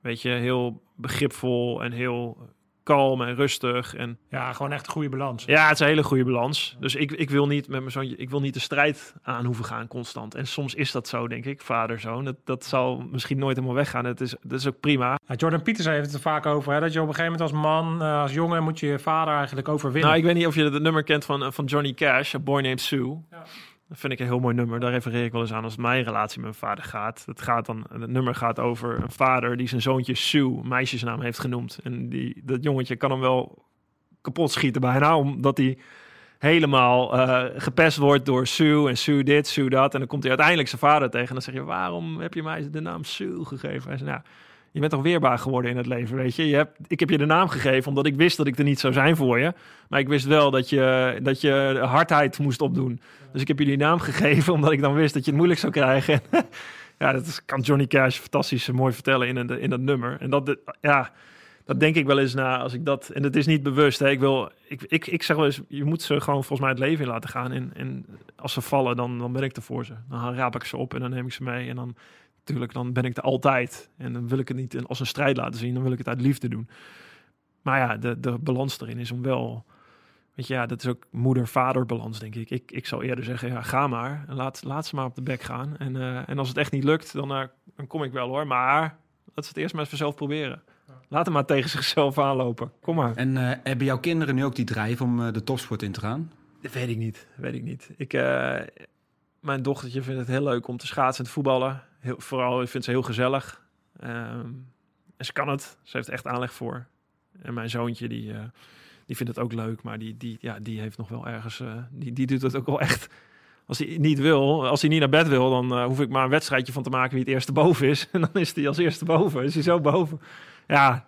Speaker 2: weet je, heel begripvol en heel kalm en rustig. En,
Speaker 3: ja, gewoon echt een goede balans.
Speaker 2: Ja, het is een hele goede balans. Dus ik, ik wil niet met mijn zoontje, ik wil niet de strijd aan hoeven gaan constant. En soms is dat zo, denk ik, vader-zoon. Dat, dat zal misschien nooit helemaal weggaan. Het is, dat is ook prima.
Speaker 3: Ja, Jordan Peters heeft het er vaak over, hè? dat je op een gegeven moment als man, uh, als jongen, moet je je vader eigenlijk overwinnen.
Speaker 2: Nou, ik weet niet of je het nummer kent van, van Johnny Cash, A Boy Named Sue. Ja. Dat vind ik een heel mooi nummer. Daar refereer ik wel eens aan als mijn relatie met mijn vader gaat. Het, gaat dan, het nummer gaat over een vader die zijn zoontje Sue, meisjesnaam, heeft genoemd. En die, dat jongetje kan hem wel kapot schieten bijna, omdat hij helemaal uh, gepest wordt door Sue en Sue dit, Sue dat. En dan komt hij uiteindelijk zijn vader tegen en dan zeg je, waarom heb je mij de naam Sue gegeven? Hij zegt, nou, je bent toch weerbaar geworden in het leven, weet je. je hebt, ik heb je de naam gegeven omdat ik wist dat ik er niet zou zijn voor je. Maar ik wist wel dat je, dat je hardheid moest opdoen. Dus ik heb je die naam gegeven omdat ik dan wist dat je het moeilijk zou krijgen. ja, dat is, kan Johnny Cash fantastisch mooi vertellen in, in dat nummer. En dat, ja, dat denk ik wel eens na als ik dat... En het is niet bewust, hè. Ik, wil, ik, ik, ik zeg wel eens, je moet ze gewoon volgens mij het leven in laten gaan. En, en als ze vallen, dan, dan ben ik er voor ze. Dan raap ik ze op en dan neem ik ze mee. En dan natuurlijk, dan ben ik er altijd. En dan wil ik het niet als een strijd laten zien, dan wil ik het uit liefde doen. Maar ja, de, de balans erin is om wel. Weet je, ja, dat is ook moeder-vader balans, denk ik. ik. Ik zou eerder zeggen, ja, ga maar. En laat, laat ze maar op de bek gaan. En, uh, en als het echt niet lukt, dan, uh, dan kom ik wel hoor. Maar laat ze het eerst maar eens zelf proberen. Laat hem maar tegen zichzelf aanlopen. Kom maar.
Speaker 4: En uh, hebben jouw kinderen nu ook die drijf om de topsport in te gaan?
Speaker 2: Dat weet ik niet. weet ik niet. Ik, mijn dochtertje vindt het heel leuk om te schaatsen en te voetballen. Heel, vooral vindt ze heel gezellig. Um, en ze kan het. Ze heeft echt aanleg voor. En mijn zoontje, die, uh, die vindt het ook leuk, maar die, die, ja, die heeft nog wel ergens, eh, die, die doet het ook wel echt. Als hij niet wil, als hij niet naar bed wil, dan eh, hoef ik maar een wedstrijdje van te maken wie het eerste boven is. En dan is hij als eerste boven. Is hij zo boven. Ja,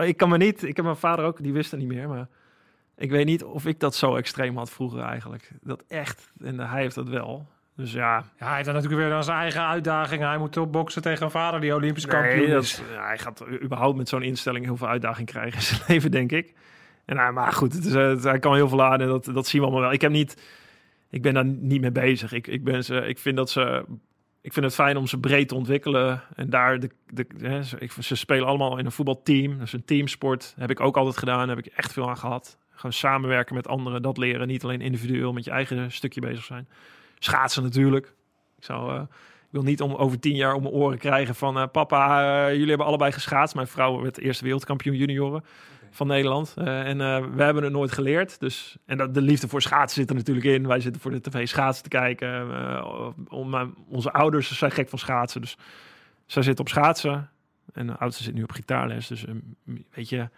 Speaker 2: ik kan me niet. Ik heb mijn vader ook, die wist het niet meer, maar ik weet niet of ik dat zo extreem had vroeger eigenlijk. Dat echt. En hij heeft dat wel. Dus ja,
Speaker 3: Ja, hij heeft dan natuurlijk weer dan zijn eigen uitdaging. Hij moet opboksen tegen een vader die Olympisch kampioen
Speaker 2: Nee, dat,
Speaker 3: is.
Speaker 2: ja, hij gaat überhaupt met zo'n instelling heel veel uitdaging krijgen in zijn leven, denk ik. En, nou, maar goed, het is, eh, het- hij kan heel veel aan en dat, dat zien we allemaal wel. Ik heb niet, ik ben daar niet mee bezig. Ik, ik, ben ze, ik vind dat ze, ik vind het fijn om ze breed te ontwikkelen. En daar, de, de, hè, ze, ik, ze spelen allemaal in een voetbalteam. Dat is een teamsport. Heb ik ook altijd gedaan. Heb ik echt veel aan gehad. Gewoon samenwerken met anderen, dat leren. Niet alleen individueel met je eigen stukje bezig zijn. Schaatsen natuurlijk. Ik zou... eh, ik wil niet om over tien jaar om mijn oren krijgen van... eh, papa, eh, jullie hebben allebei geschaatst. Mijn vrouw werd eerste wereldkampioen junioren van Nederland. En we hebben het nooit geleerd. Dus, en dat, de liefde voor schaatsen zit er natuurlijk in. Wij zitten voor de tv schaatsen te kijken. Om, onze ouders zijn gek van schaatsen. Dus zij zit op schaatsen. En de oudste zit nu op gitaarles. Dus eh, weet je...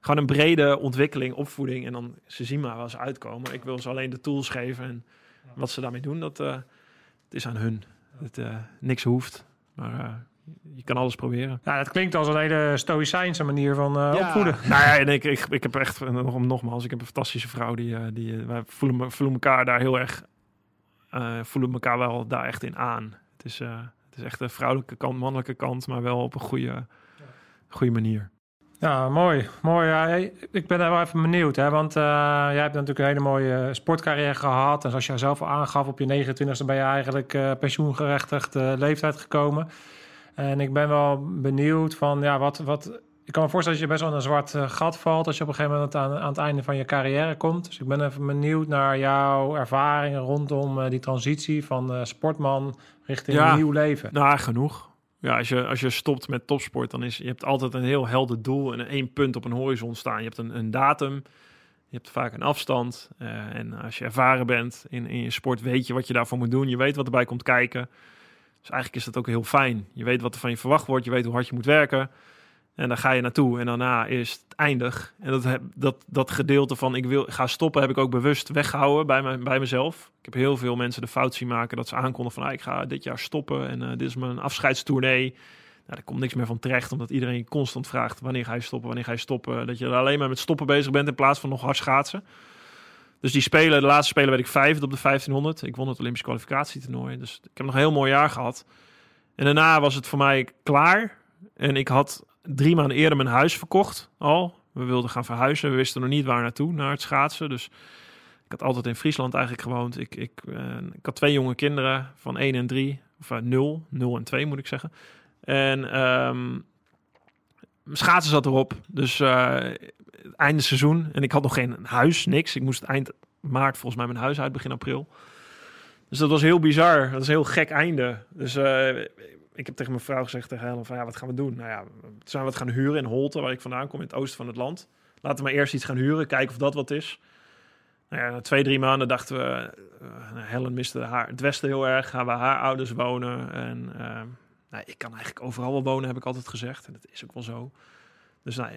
Speaker 2: Gewoon een brede ontwikkeling, opvoeding. En dan ze zien maar waar ze uitkomen. Ik wil ze alleen de tools geven. En wat ze daarmee doen, dat, eh, het is aan hun. Het, eh, niks hoeft. Maar eh, je kan alles proberen.
Speaker 3: Ja, dat klinkt als een hele stoïcijnse manier van eh, opvoeden.
Speaker 2: Nou ja, en ik, ik, ik heb echt, nog, nogmaals, ik heb een fantastische vrouw. Die, eh, die, wij voelen, me, voelen elkaar daar heel erg, eh, voelen elkaar wel daar echt in aan. Het is, eh, het is echt de vrouwelijke kant, mannelijke kant, maar wel op een goede, goede manier.
Speaker 3: Ja, mooi. mooi. Ja, ik ben daar wel even benieuwd. Hè? Want eh, jij hebt natuurlijk een hele mooie sportcarrière gehad. En zoals jij zelf al aangaf, op je 29e ben je eigenlijk eh pensioengerechtigd eh, leeftijd gekomen. En ik ben wel benieuwd van, ja, wat... wat ik kan me voorstellen dat je best wel in een zwart eh, gat valt... als je op een gegeven moment aan, aan het einde van je carrière komt. Dus ik ben even benieuwd naar jouw ervaringen rondom eh, die transitie van eh, sportman richting
Speaker 2: Ja.
Speaker 3: een nieuw leven.
Speaker 2: Nou, genoeg. Ja, als je, als je stopt met topsport, dan is je hebt altijd een heel helder doel en één punt op een horizon staan. Je hebt een, een datum, je hebt vaak een afstand. eh, en als je ervaren bent in, in je sport, weet je wat je daarvoor moet doen. Je weet wat erbij komt kijken. Dus eigenlijk is dat ook heel fijn. Je weet wat er van je verwacht wordt, je weet hoe hard je moet werken. En dan ga je naartoe en daarna is het eindig. En dat, dat, dat gedeelte van ik wil ga stoppen heb ik ook bewust weggehouden bij, me, bij mezelf. Ik heb heel veel mensen de fout zien maken dat ze aankonden van ah, ik ga dit jaar stoppen en eh, dit is mijn afscheidstournee. Nou, daar komt niks meer van terecht, omdat iedereen constant vraagt wanneer ga je stoppen, wanneer ga je stoppen. Dat je er alleen maar met stoppen bezig bent in plaats van nog hard schaatsen. Dus die spelen, de laatste spelen werd ik vijfde op de 1500. Ik won het Olympisch kwalificatietoernooi. Dus ik heb nog een heel mooi jaar gehad. En daarna was het voor mij klaar. En ik had drie maanden eerder mijn huis verkocht al. We wilden gaan verhuizen. We wisten nog niet waar naartoe, naar het schaatsen. Dus ik had altijd in Friesland eigenlijk gewoond. Ik, ik, eh, ik had twee jonge kinderen van 1 en 3. Of uh, 0, 0 en 2 moet ik zeggen. En mijn schaatsen zat erop. Dus eh einde seizoen. En ik had nog geen huis, niks. Ik moest eind maart volgens mij mijn huis uit, begin april. Dus dat was heel bizar. Dat was een heel gek einde. Dus eh, ik heb tegen mijn vrouw gezegd, tegen Helen, van ja, wat gaan we doen? Nou ja, we zijn wat gaan huren in Holte, waar ik vandaan kom, in het oosten van het land. Laten we maar eerst iets gaan huren, kijken of dat wat is. Nou ja, na twee, drie maanden dachten we, eh, Helen miste haar, het westen heel erg, gaan we haar ouders wonen. En eh, nou, ik kan eigenlijk overal wel wonen, heb ik altijd gezegd. En dat is ook wel zo. Dus nou,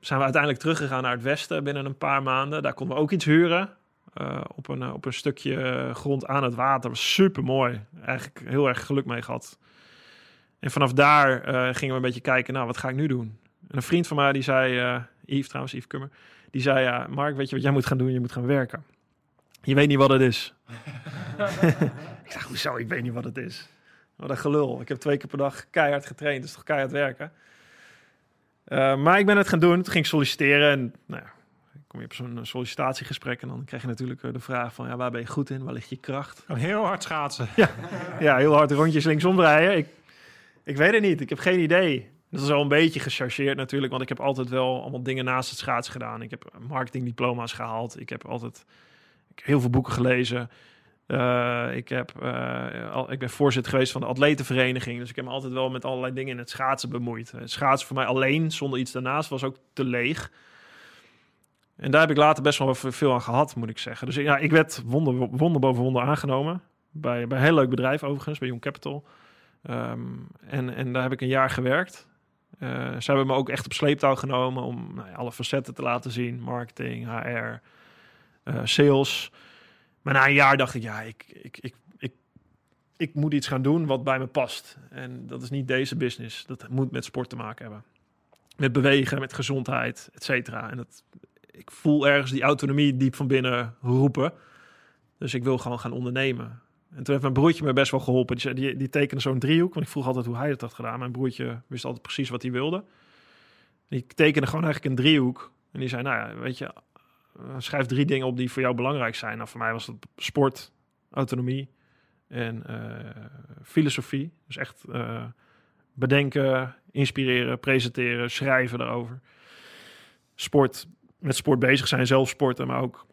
Speaker 2: zijn we uiteindelijk teruggegaan naar het westen binnen een paar maanden. Daar konden we ook iets huren. Uh, op, een, op een stukje grond aan het water. Super mooi. Eigenlijk heel erg geluk mee gehad. En vanaf daar uh, gingen we een beetje kijken, nou, wat ga ik nu doen? En een vriend van mij, die zei, uh, Yves trouwens, Yves Kummer, die zei, ja, Mark, weet je wat jij moet gaan doen? Je moet gaan werken. Je weet niet wat het is. ik dacht, hoezo? Ik weet niet wat het is. Wat een gelul. Ik heb twee keer per dag keihard getraind, dus toch keihard werken. Uh, maar ik ben het gaan doen. Toen ging ik solliciteren en nou ja, kom je op zo'n sollicitatiegesprek en dan krijg je natuurlijk de vraag van ja, waar ben je goed in? Waar ligt je kracht?
Speaker 3: Oh, heel hard schaatsen.
Speaker 2: Ja, ja heel hard rondjes linksom rijden. Ik, ik weet het niet. Ik heb geen idee. Dat is wel een beetje gechargeerd natuurlijk, want ik heb altijd wel allemaal dingen naast het schaatsen gedaan. Ik heb marketingdiploma's gehaald. Ik heb altijd ik heel veel boeken gelezen. Uh, ik, heb, uh, al, ik ben voorzitter geweest van de atletenvereniging. Dus ik heb me altijd wel met allerlei dingen in het schaatsen bemoeid. Het schaatsen voor mij alleen, zonder iets daarnaast, was ook te leeg. En daar heb ik later best wel veel aan gehad, moet ik zeggen. Dus ja, ik werd wonder, wonder boven wonder aangenomen. Bij, bij een heel leuk bedrijf overigens, bij Young Capital. Um, en, en daar heb ik een jaar gewerkt. Eh, ze hebben me ook echt op sleeptouw genomen om nou ja, alle facetten te laten zien. Marketing, HR, eh, sales. Maar na een jaar dacht ik, ja, ik, ik, ik, ik, ik moet iets gaan doen wat bij me past. En dat is niet deze business. Dat moet met sport te maken hebben. Met bewegen, met gezondheid, et cetera. En dat, ik voel ergens die autonomie diep van binnen roepen. Dus ik wil gewoon gaan ondernemen. En toen heeft mijn broertje me best wel geholpen. Die, die, die tekende zo'n driehoek. Want ik vroeg altijd hoe hij het had gedaan. Mijn broertje wist altijd precies wat hij wilde. Die tekende gewoon eigenlijk een driehoek. En die zei, nou ja, weet je, eh, schrijf drie dingen op die voor jou belangrijk zijn. Nou, voor mij was dat sport, autonomie en eh, filosofie. Dus echt eh, bedenken, inspireren, presenteren, schrijven daarover. Sport, met sport bezig zijn, zelf sporten, maar ook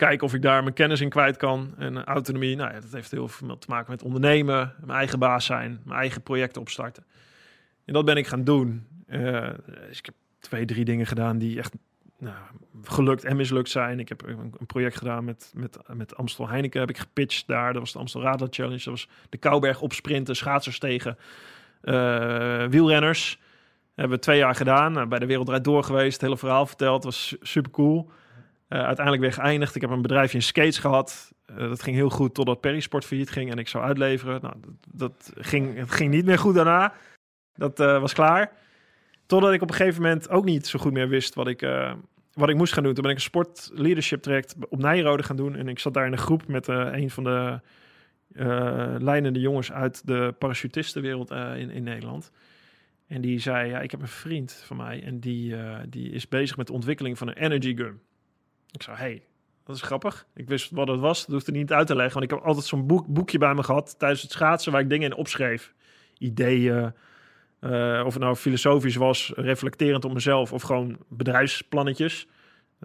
Speaker 2: kijken of ik daar mijn kennis in kwijt kan. En eh, autonomie, nou ja, dat heeft heel veel te maken met ondernemen, mijn eigen baas zijn, mijn eigen projecten opstarten. En dat ben ik gaan doen. Eh, dus ik heb twee, drie dingen gedaan die echt nou, gelukt en mislukt zijn. Ik heb een, project gedaan met, met, met Amstel Heineken, heb ik gepitcht daar. Dat was de Amstel Radler Challenge. Dat was de Kouberg opsprinten, schaatsers tegen eh, wielrenners. hebben we twee jaar gedaan. Nou, bij de Wereld Door geweest, het hele verhaal verteld. was su- super cool. Eh, uiteindelijk weer geëindigd. Ik heb een bedrijfje in skates gehad. Eh, dat ging heel goed totdat Perisport failliet ging en ik zou uitleveren. Nou, dat, dat ging, het ging niet meer goed daarna. Dat eh, was klaar. Totdat ik op een gegeven moment ook niet zo goed meer wist wat ik, wat ik moest gaan doen. Toen ben ik een sport leadership traject op Nijrode gaan doen. En ik zat daar in een groep met een van de leidende jongens uit de parachutistenwereld in, in Nederland. En die zei, ja, ik heb een vriend van mij en die, die is bezig met de ontwikkeling van een energy gum. Ik zei, hey, dat is grappig. Ik wist wat het was, dat hoefde niet uit te leggen. Want ik heb altijd zo'n boek, boekje bij me gehad tijdens het schaatsen waar ik dingen in opschreef. Ideeën, eh, of het nou filosofisch was, reflecterend op mezelf, of gewoon bedrijfsplannetjes.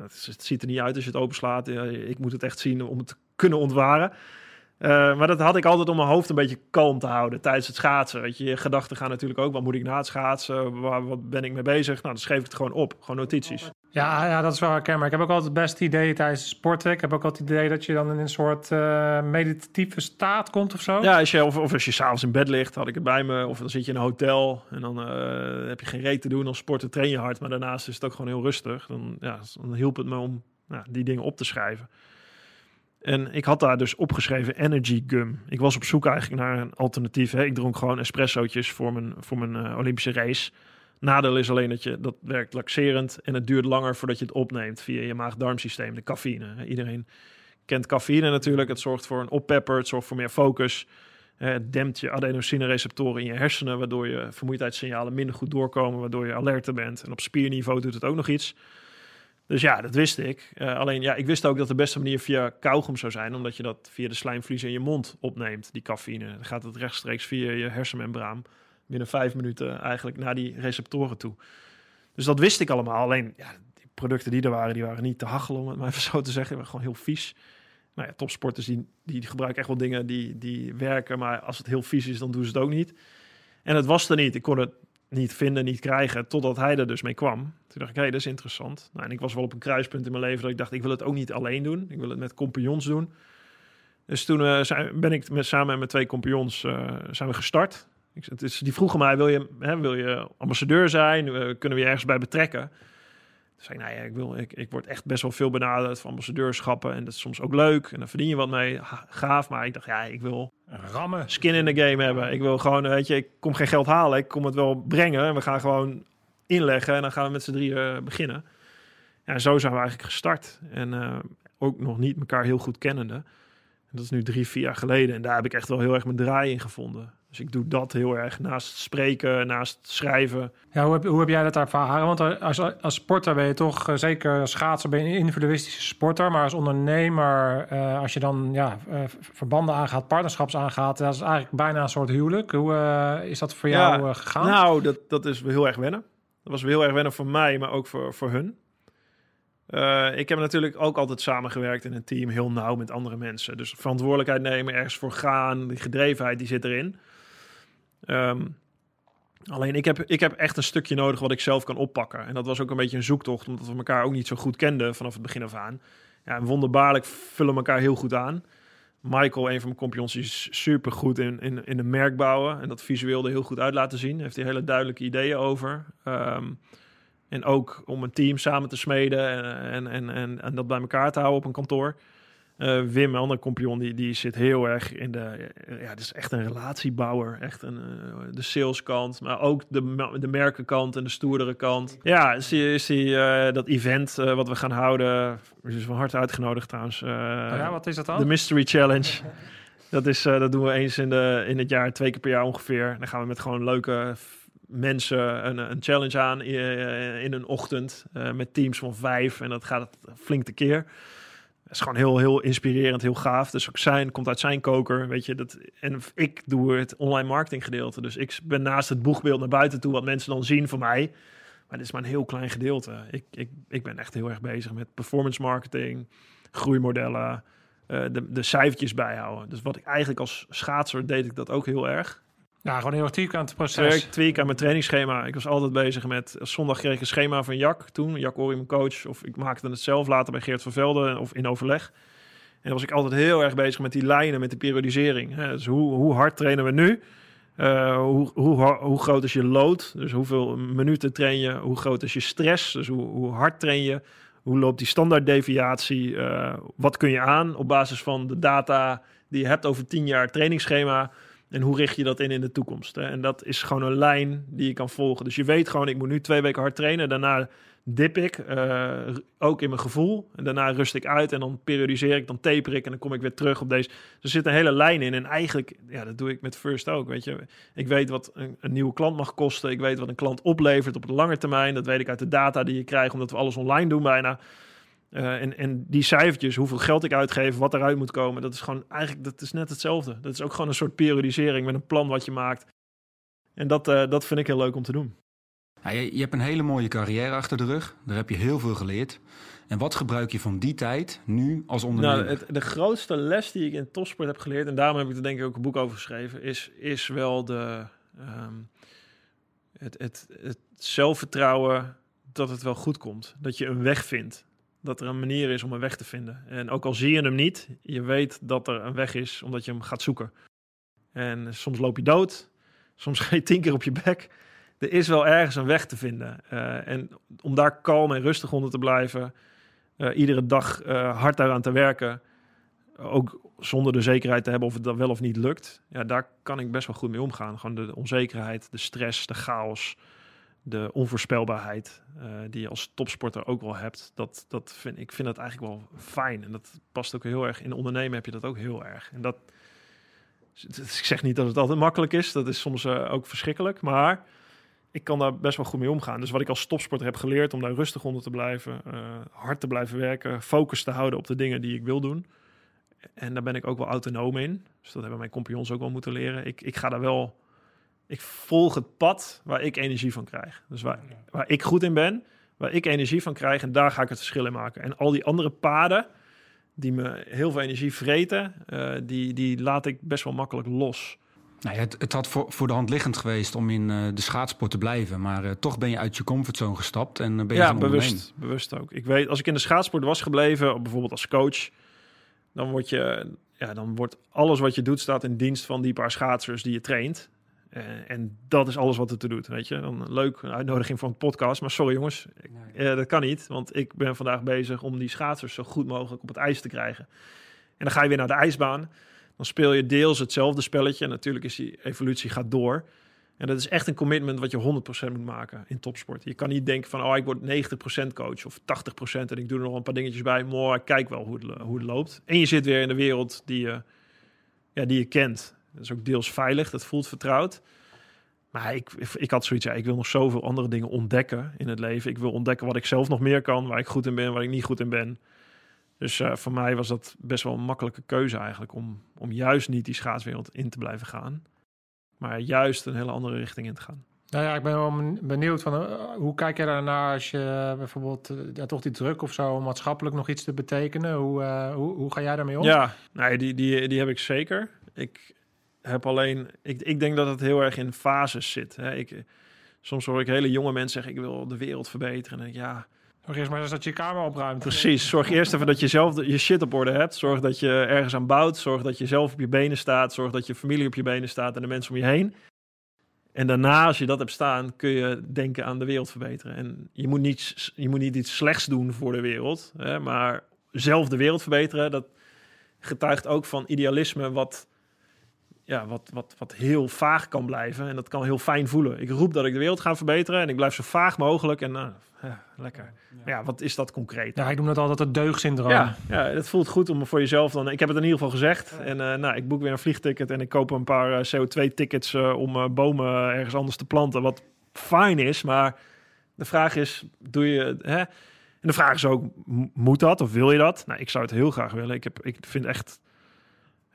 Speaker 2: Het ziet er niet uit als je het openslaat. Ik moet het echt zien om het te kunnen ontwaren. Eh, maar dat had ik altijd om mijn hoofd een beetje kalm te houden tijdens het schaatsen. Weet je, je gedachten gaan natuurlijk ook. Wat moet ik na het schaatsen? Waar, wat ben ik mee bezig? Nou, dan schreef ik het gewoon op. Gewoon notities.
Speaker 3: Ja, ja, dat is wel herkenbaar. Ik heb ook altijd het beste idee tijdens sporten. Ik heb ook altijd het idee dat je dan in een soort eh, meditatieve staat komt of zo.
Speaker 2: Ja, als je, of, of als je s'avonds in bed ligt, had ik het bij me. Of dan zit je in een hotel en dan eh, heb je geen reet te doen. Als sporten train je hard, maar daarnaast is het ook gewoon heel rustig. Dan, ja, dan hielp het me om nou, die dingen op te schrijven. En ik had daar dus opgeschreven Energy Gum. Ik was op zoek eigenlijk naar een alternatief. Hè. Ik dronk gewoon espressootjes voor mijn, voor mijn eh, Olympische race. Nadeel is alleen dat je dat werkt laxerend en het duurt langer voordat je het opneemt via je maag-darmsysteem, de cafeïne. Iedereen kent cafeïne natuurlijk. Het zorgt voor een oppepper, het zorgt voor meer focus. Eh, Het dempt je adenosine-receptoren in je hersenen, waardoor je vermoeidheidssignalen minder goed doorkomen, waardoor je alerter bent. En op spierniveau doet het ook nog iets. Dus ja, dat wist ik. Eh, alleen ja, ik wist ook dat de beste manier via kauwgom zou zijn, omdat je dat via de slijmvlies in je mond opneemt, die cafeïne. Dan gaat het rechtstreeks via je hersenmembraan binnen vijf minuten eigenlijk naar die receptoren toe. Dus dat wist ik allemaal. Alleen ja, die producten die er waren, die waren niet te hachelen, om het maar even zo te zeggen. Gewoon heel vies. Nou ja, topsporters die, die gebruiken echt wel dingen die, die werken, maar als het heel vies is, dan doen ze het ook niet. En het was er niet. Ik kon het niet vinden, niet krijgen, totdat hij er dus mee kwam. Toen dacht ik, hé, dat is interessant. Nou, en ik was wel op een kruispunt in mijn leven dat ik dacht, ik wil het ook niet alleen doen. Ik wil het met compagnons doen. Dus toen eh, zijn, ben ik met, samen met mijn twee compagnons eh, zijn we gestart. Ik, het is, die vroegen mij, wil je, hè, wil je ambassadeur zijn? Eh, kunnen we je ergens bij betrekken? Zei ik, nou ja, ik, wil, ik, ik word echt best wel veel benaderd voor ambassadeurschappen. En dat is soms ook leuk. En dan verdien je wat mee. Gaaf. Maar ik dacht, ja, ik wil
Speaker 3: Rammen.
Speaker 2: skin in de game hebben. Ik wil gewoon, weet je, ik kom geen geld halen. Ik kom het wel brengen. En we gaan gewoon inleggen. En dan gaan we met z'n drieën beginnen. Ja, en zo zijn we eigenlijk gestart. En eh, ook nog niet elkaar heel goed kennende. En dat is nu drie, vier jaar geleden. En daar heb ik echt wel heel erg mijn draai in gevonden. Dus ik doe dat heel erg naast spreken, naast schrijven.
Speaker 3: Ja, hoe, heb, hoe heb jij dat ervaren? Want als, als sporter ben je toch, eh, zeker als schaatser, ben je een individualistische sporter. Maar als ondernemer, eh, als je dan ja, eh, verbanden aangaat, partnerschaps aangaat, dat is eigenlijk bijna een soort huwelijk. Hoe is dat voor
Speaker 2: Ja,
Speaker 3: jou gegaan?
Speaker 2: Nou, dat, dat is heel erg wennen. Dat was heel erg wennen voor mij, maar ook voor, voor hun. Ik heb natuurlijk ook altijd samengewerkt in een team, heel nauw met andere mensen. Dus verantwoordelijkheid nemen, ergens voor gaan, die gedrevenheid, die zit erin. Ehm, alleen ik heb, ik heb echt een stukje nodig wat ik zelf kan oppakken. En dat was ook een beetje een zoektocht, omdat we elkaar ook niet zo goed kenden vanaf het begin af aan. Ja, en wonderbaarlijk vullen elkaar heel goed aan. Michael, een van mijn die is super goed in, in, in de merk bouwen. En dat visueel er heel goed uit laten zien. Heeft hij hele duidelijke ideeën over. Ehm, en ook om een team samen te smeden en, en, en, en, en dat bij elkaar te houden op een kantoor. Uh, Wim, mijn andere compagnon, die, die zit heel erg in de... Ja, het is echt een relatiebouwer. Echt een, uh, de saleskant, maar ook de, de merkenkant en de stoerdere kant. Ja, is die, is die, uh, dat event wat we gaan houden... is van harte uitgenodigd trouwens.
Speaker 3: Oh ja, wat is dat dan?
Speaker 2: De Mystery Challenge. dat, is, dat doen we eens in, de, in het jaar, twee keer per jaar ongeveer. Dan gaan we met gewoon leuke mensen een, een challenge aan in, in een ochtend met teams van vijf. En dat gaat flink te keer is gewoon heel, heel inspirerend, heel gaaf. Dus ook zijn, komt uit zijn koker, weet je. Dat, en ik doe het online marketing gedeelte. Dus ik ben naast het boegbeeld naar buiten toe, wat mensen dan zien van mij. Maar dit is maar een heel klein gedeelte. Ik, ik, ik ben echt heel erg bezig met performance marketing, groeimodellen, uh, de, de cijfertjes bijhouden. Dus wat ik eigenlijk als schaatser deed ik dat ook heel erg.
Speaker 3: Ja, gewoon heel actief aan het proces.
Speaker 2: Ik tweak aan mijn trainingsschema. Ik was altijd bezig met... Zondag kreeg ik een schema van Jack toen. Jack Ori, mijn coach. Of ik maakte het zelf later bij Geert van Velden of in overleg. En dan was ik altijd heel erg bezig met die lijnen, met de periodisering. Dus hoe, hoe hard trainen we nu? Uh, hoe, hoe, hoe groot is je load? Dus hoeveel minuten train je? Hoe groot is je stress? Dus hoe, hoe hard train je? Hoe loopt die standaarddeviatie? Uh, wat kun je aan op basis van de data die je hebt over tien jaar trainingsschema? En hoe richt je dat in in de toekomst? Hè? En dat is gewoon een lijn die je kan volgen. Dus je weet gewoon, ik moet nu twee weken hard trainen. Daarna dip ik, uh, ook in mijn gevoel. En daarna rust ik uit en dan periodiseer ik, dan taper ik en dan kom ik weer terug op deze. Er zit een hele lijn in. En eigenlijk, ja, dat doe ik met First ook, weet je. Ik weet wat een, een nieuwe klant mag kosten. Ik weet wat een klant oplevert op de lange termijn. Dat weet ik uit de data die je krijgt, omdat we alles online doen bijna. Uh, en, en die cijfertjes, hoeveel geld ik uitgeef, wat eruit moet komen, dat is gewoon eigenlijk dat is net hetzelfde. Dat is ook gewoon een soort periodisering met een plan wat je maakt. En dat, uh, dat vind ik heel leuk om te doen.
Speaker 4: Ja, je, je, hebt een hele mooie carrière achter de rug. Daar heb je heel veel geleerd. En wat gebruik je van die tijd nu als ondernemer?
Speaker 2: Nou, het, de grootste les die ik in topsport heb geleerd, en daarom heb ik er denk ik ook een boek over geschreven, is, is wel de, um, het, het, het zelfvertrouwen dat het wel goed komt. Dat je een weg vindt dat er een manier is om een weg te vinden. En ook al zie je hem niet, je weet dat er een weg is omdat je hem gaat zoeken. En soms loop je dood, soms ga je tien keer op je bek. Er is wel ergens een weg te vinden. Uh, en om daar kalm en rustig onder te blijven, uh, iedere dag uh, hard daaraan te werken, ook zonder de zekerheid te hebben of het dan wel of niet lukt, ja, daar kan ik best wel goed mee omgaan. Gewoon de onzekerheid, de stress, de chaos de onvoorspelbaarheid uh, die je als topsporter ook wel hebt, dat, dat vind ik vind dat eigenlijk wel fijn. En dat past ook heel erg. In ondernemen heb je dat ook heel erg. En dat, ik zeg niet dat het altijd makkelijk is, dat is soms uh, ook verschrikkelijk, maar ik kan daar best wel goed mee omgaan. Dus wat ik als topsporter heb geleerd om daar rustig onder te blijven, uh, hard te blijven werken, focus te houden op de dingen die ik wil doen. En daar ben ik ook wel autonoom in. Dus dat hebben mijn compagnons ook wel moeten leren. Ik, ik ga daar wel ik volg het pad waar ik energie van krijg. Dus waar, waar ik goed in ben, waar ik energie van krijg en daar ga ik het verschil in maken. En al die andere paden die me heel veel energie vreten, uh, die, die laat ik best wel makkelijk los.
Speaker 4: Nou ja, het, het had voor, voor de hand liggend geweest om in uh, de schaatsport te blijven. Maar uh, toch ben je uit je comfortzone gestapt en ben je
Speaker 2: Ja, bewust, bewust ook. Ik weet, als ik in de schaatsport was gebleven, bijvoorbeeld als coach... dan, word je, ja, dan wordt alles wat je doet staat in dienst van die paar schaatsers die je traint. Uh, en dat is alles wat het te doet, weet je. Dan leuk, een uitnodiging voor een podcast. Maar sorry jongens, nee. uh, dat kan niet. Want ik ben vandaag bezig om die schaatsers zo goed mogelijk op het ijs te krijgen. En dan ga je weer naar de ijsbaan. Dan speel je deels hetzelfde spelletje. En natuurlijk is die evolutie gaat door. En dat is echt een commitment wat je 100% moet maken in topsport. Je kan niet denken van, oh, ik word 90% coach of 80% en ik doe er nog een paar dingetjes bij. Maar ik kijk wel hoe het, hoe het loopt. En je zit weer in de wereld die je, ja, die je kent. Dat is ook deels veilig, dat voelt vertrouwd. Maar ik, ik had zoiets, ja, ik wil nog zoveel andere dingen ontdekken in het leven. Ik wil ontdekken wat ik zelf nog meer kan, waar ik goed in ben, waar ik niet goed in ben. Dus uh, voor mij was dat best wel een makkelijke keuze eigenlijk om, om juist niet die schaatswereld in te blijven gaan. Maar juist een hele andere richting in te gaan.
Speaker 3: Nou ja, ik ben wel benieuwd van uh, hoe kijk je daarnaar als je uh, bijvoorbeeld uh, ja, toch die druk of zo maatschappelijk nog iets te betekenen? Hoe, hoe, hoe ga jij daarmee om?
Speaker 2: Ja, nee, die, die, die heb ik zeker. Ik, heb alleen, ik, ik denk dat het heel erg in fases zit. Hè. Ik, soms hoor ik hele jonge mensen zeggen: Ik wil de wereld verbeteren. En ik, ja,
Speaker 3: Zorg eerst maar eens dat je je kamer opruimt.
Speaker 2: Precies. Zorg eerst even dat je zelf je shit op orde hebt. Zorg dat je ergens aan bouwt. Zorg dat je zelf op je benen staat. Zorg dat je familie op je benen staat en de mensen om je heen. En daarna, als je dat hebt staan, kun je denken aan de wereld verbeteren. En je moet niet, je moet niet iets slechts doen voor de wereld. Hè, maar zelf de wereld verbeteren, dat getuigt ook van idealisme wat, ja, wat, wat, wat heel vaag kan blijven. En dat kan heel fijn voelen. Ik roep dat ik de wereld ga verbeteren en ik blijf zo vaag mogelijk. En nou, ja, lekker. Ja, wat is dat concreet?
Speaker 3: Ja, ik noem dat altijd het deugdsyndroom.
Speaker 2: Ja, ja, het voelt goed om voor jezelf dan. Ik heb het in ieder geval gezegd. En eh, nou, ik boek weer een vliegticket en ik koop een paar eh, CO2-tickets eh, om eh, bomen ergens anders te planten. Wat fijn is, maar de vraag is: doe je. Hè? En de vraag is ook: moet dat of wil je dat? Nou, ik zou het heel graag willen. Ik, heb, ik vind echt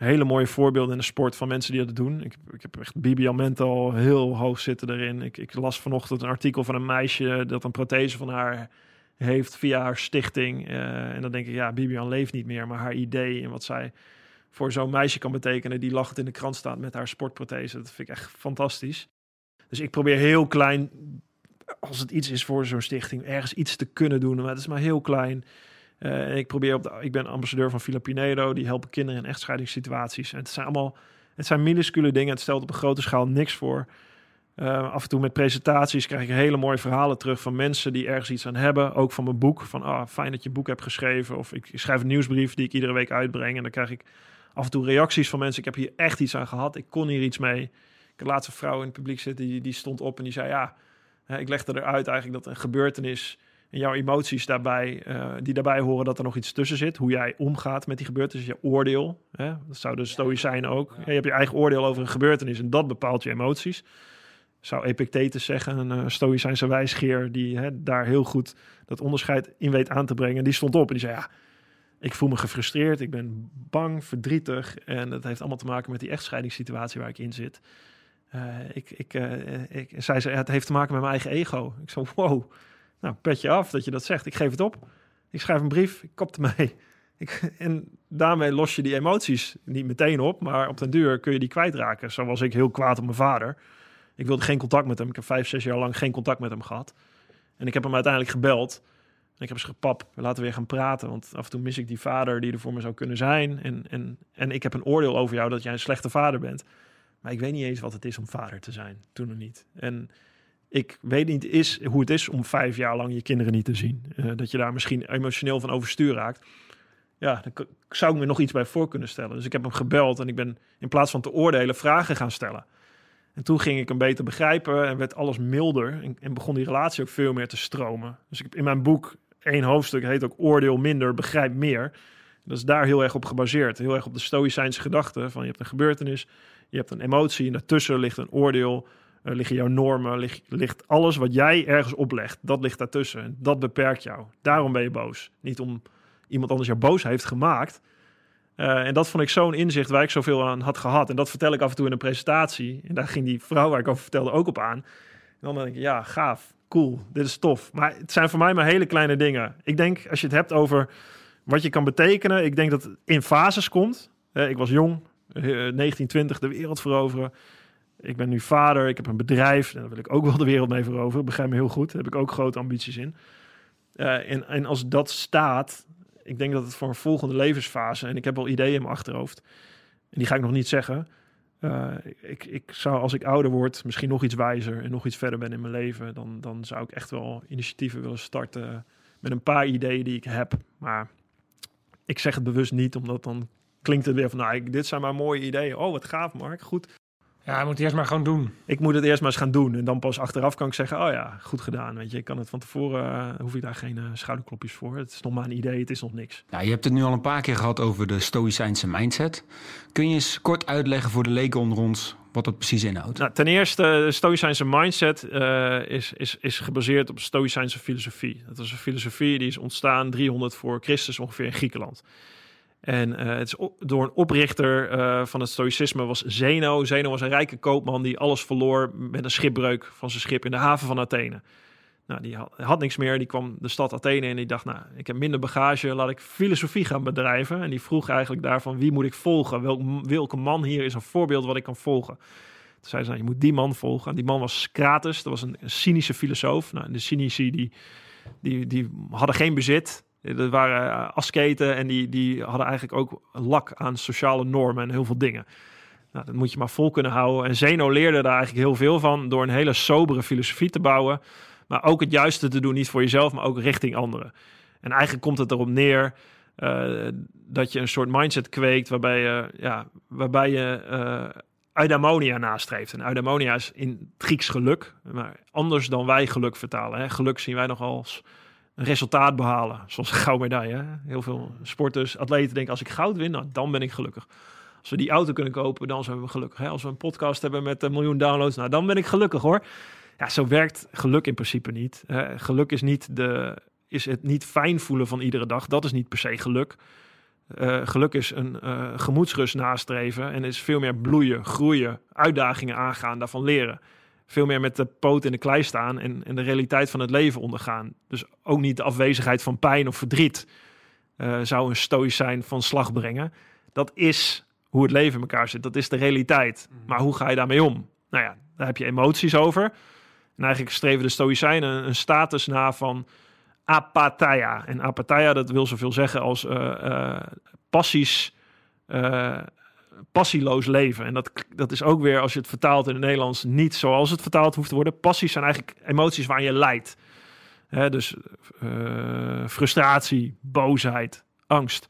Speaker 2: hele mooie voorbeelden in de sport van mensen die dat doen. Ik, ik heb echt Bibian Mental heel hoog zitten erin. Ik, ik las vanochtend een artikel van een meisje dat een prothese van haar heeft via haar stichting. Eh, en dan denk ik, ja, Bibian leeft niet meer, maar haar idee en wat zij voor zo'n meisje kan betekenen, die lachend in de krant staat met haar sportprothese. Dat vind ik echt fantastisch. Dus ik probeer heel klein, als het iets is voor zo'n stichting, ergens iets te kunnen doen. Maar het is maar heel klein. Eh, ik probeer op de, ik ben ambassadeur van Villa die helpen kinderen in echtscheidingssituaties. En het zijn allemaal, het zijn minuscule dingen. Het stelt op een grote schaal niks voor. Uh, af en toe met presentaties krijg ik hele mooie verhalen terug van mensen die ergens iets aan hebben. Ook van mijn boek. Van ah, fijn dat je boek hebt geschreven. Of ik schrijf een nieuwsbrief die ik iedere week uitbreng. En dan krijg ik af en toe reacties van mensen. Ik heb hier echt iets aan gehad. Ik kon hier iets mee. Ik had laatste vrouw in het publiek zitten. Die, die stond op en die zei: Ja, ik legde eruit eigenlijk dat een gebeurtenis. En jouw emoties daarbij, uh, die daarbij horen dat er nog iets tussen zit. Hoe jij omgaat met die gebeurtenis, je oordeel. Hè? Dat zou de stoïcijn ook. Ja, je hebt je eigen oordeel over een gebeurtenis en dat bepaalt je emoties zou Epictetus zeggen, een uh, stoïcijnse wijsgeer die hè, daar heel goed dat onderscheid in weet aan te brengen. Die stond op en die zei, ja, ik voel me gefrustreerd, ik ben bang, verdrietig en dat heeft allemaal te maken met die echtscheidingssituatie waar ik in zit. Uh, ik, ik, uh, ik, zei ze, het heeft te maken met mijn eigen ego. Ik zo, wow, nou, pet je af dat je dat zegt. Ik geef het op. Ik schrijf een brief, ik kop ermee. Ik, en daarmee los je die emoties niet meteen op, maar op den duur kun je die kwijtraken. Zo was ik heel kwaad op mijn vader. Ik wilde geen contact met hem. Ik heb vijf, zes jaar lang geen contact met hem gehad. En ik heb hem uiteindelijk gebeld. En ik heb gezegd, pap, laten we weer gaan praten. Want af en toe mis ik die vader die er voor me zou kunnen zijn. En, en, en ik heb een oordeel over jou dat jij een slechte vader bent. Maar ik weet niet eens wat het is om vader te zijn. Toen nog niet. En ik weet niet is, hoe het is om vijf jaar lang je kinderen niet te zien. Uh, dat je daar misschien emotioneel van overstuur raakt. Ja, dan zou ik me nog iets bij voor kunnen stellen. Dus ik heb hem gebeld en ik ben in plaats van te oordelen vragen gaan stellen. En toen ging ik hem beter begrijpen en werd alles milder. En, en, begon die relatie ook veel meer te stromen. Dus ik heb in mijn boek één hoofdstuk heet ook Oordeel minder, begrijp meer. Dat is daar heel erg op gebaseerd. Heel erg op de stoïcijnse gedachte van je hebt een gebeurtenis, je hebt een emotie en daartussen ligt een oordeel. Uh, liggen jouw normen, ligt, ligt alles wat jij ergens oplegt. Dat ligt daartussen. En dat beperkt jou. Daarom ben je boos. Niet om iemand anders jou boos heeft gemaakt. Uh, en dat vond ik zo'n inzicht waar ik zoveel aan had gehad. En dat vertel ik af en toe in een presentatie. En daar ging die vrouw waar ik over vertelde ook op aan. En dan denk ik, ja, gaaf, cool, dit is tof. Maar het zijn voor mij maar hele kleine dingen. Ik denk, als je het hebt over wat je kan betekenen... ik denk dat het in fases komt. Uh, ik was jong, uh, 1920, de wereld veroveren. Ik ben nu vader, ik heb een bedrijf. En daar wil ik ook wel de wereld mee veroveren. Begrijp me heel goed, daar heb ik ook grote ambities in. Uh, en, en als dat staat, ik denk dat het voor een volgende levensfase, en ik heb wel ideeën in mijn achterhoofd, en die ga ik nog niet zeggen. Uh, ik, ik zou als ik ouder word, misschien nog iets wijzer en nog iets verder ben in mijn leven, dan, dan zou ik echt wel initiatieven willen starten met een paar ideeën die ik heb. Maar ik zeg het bewust niet, omdat dan klinkt het weer van, nou, dit zijn maar mooie ideeën. Oh, wat gaaf, Mark. Goed.
Speaker 3: Ja, je moet het eerst maar gewoon doen.
Speaker 2: Ik moet het eerst maar eens gaan doen. En dan pas achteraf kan ik zeggen, oh ja, goed gedaan. Weet je, ik kan het van tevoren, uh, hoef ik daar geen uh, schouderklopjes voor. Het is nog maar een idee, het is nog niks.
Speaker 4: Nou, je hebt het nu al een paar keer gehad over de stoïcijnse mindset. Kun je eens kort uitleggen voor de leken onder ons wat dat precies inhoudt?
Speaker 2: Nou, ten eerste, de stoïcijnse mindset uh, is, is, is gebaseerd op stoïcijnse filosofie. Dat is een filosofie die is ontstaan 300 voor Christus ongeveer in Griekenland. En uh, het is door een oprichter uh, van het stoïcisme was Zeno. Zeno was een rijke koopman die alles verloor met een schipbreuk van zijn schip in de haven van Athene. Nou, die had, niks meer. Die kwam de stad Athene en die dacht, nou, ik heb minder bagage, laat ik filosofie gaan bedrijven. En die vroeg eigenlijk daarvan, wie moet ik volgen? Welk, welke man hier is een voorbeeld wat ik kan volgen? Toen zei ze, nou, je moet die man volgen. En die man was Krates, dat was een, een cynische filosoof. Nou, de cynici die die, die hadden geen bezit. Er waren asketen en die, die hadden eigenlijk ook lak aan sociale normen en heel veel dingen. Nou, dat moet je maar vol kunnen houden. En Zeno leerde daar eigenlijk heel veel van door een hele sobere filosofie te bouwen. Maar ook het juiste te doen, niet voor jezelf, maar ook richting anderen. En eigenlijk komt het erop neer uh, dat je een soort mindset kweekt waarbij je, ja, waarbij je uh, eudaimonia nastreeft. En eudaimonia is in het Grieks geluk, maar anders dan wij geluk vertalen. Hè. Geluk zien wij nog als resultaat behalen, zoals een gouden. Heel veel sporters, atleten denken, als ik goud win, nou, dan ben ik gelukkig. Als we die auto kunnen kopen, dan zijn we gelukkig. Hè? Als we een podcast hebben met een miljoen downloads, nou, dan ben ik gelukkig hoor. Ja, zo werkt geluk in principe niet. geluk is niet de, is het niet fijn voelen van iedere dag. Dat is niet per se geluk. Uh, geluk is een uh, gemoedsrust nastreven en is veel meer bloeien, groeien, uitdagingen aangaan, daarvan leren. Veel meer met de poot in de klei staan en, en de realiteit van het leven ondergaan. Dus ook niet de afwezigheid van pijn of verdriet uh, zou een stoïcijn van slag brengen. Dat is hoe het leven in elkaar zit. Dat is de realiteit. Mhm. Maar hoe ga je daarmee om? Nou ja, daar heb je emoties over. En eigenlijk streven de stoïcijnen een, een status na van apatheia. En apatheia, dat wil zoveel zeggen als uh, passies, uh, passieloos leven. En dat, dat is ook weer, als je het vertaalt in het Nederlands, niet zoals het vertaald hoeft te worden. Passies zijn eigenlijk emoties waar je. Hè, dus frustratie, boosheid, angst.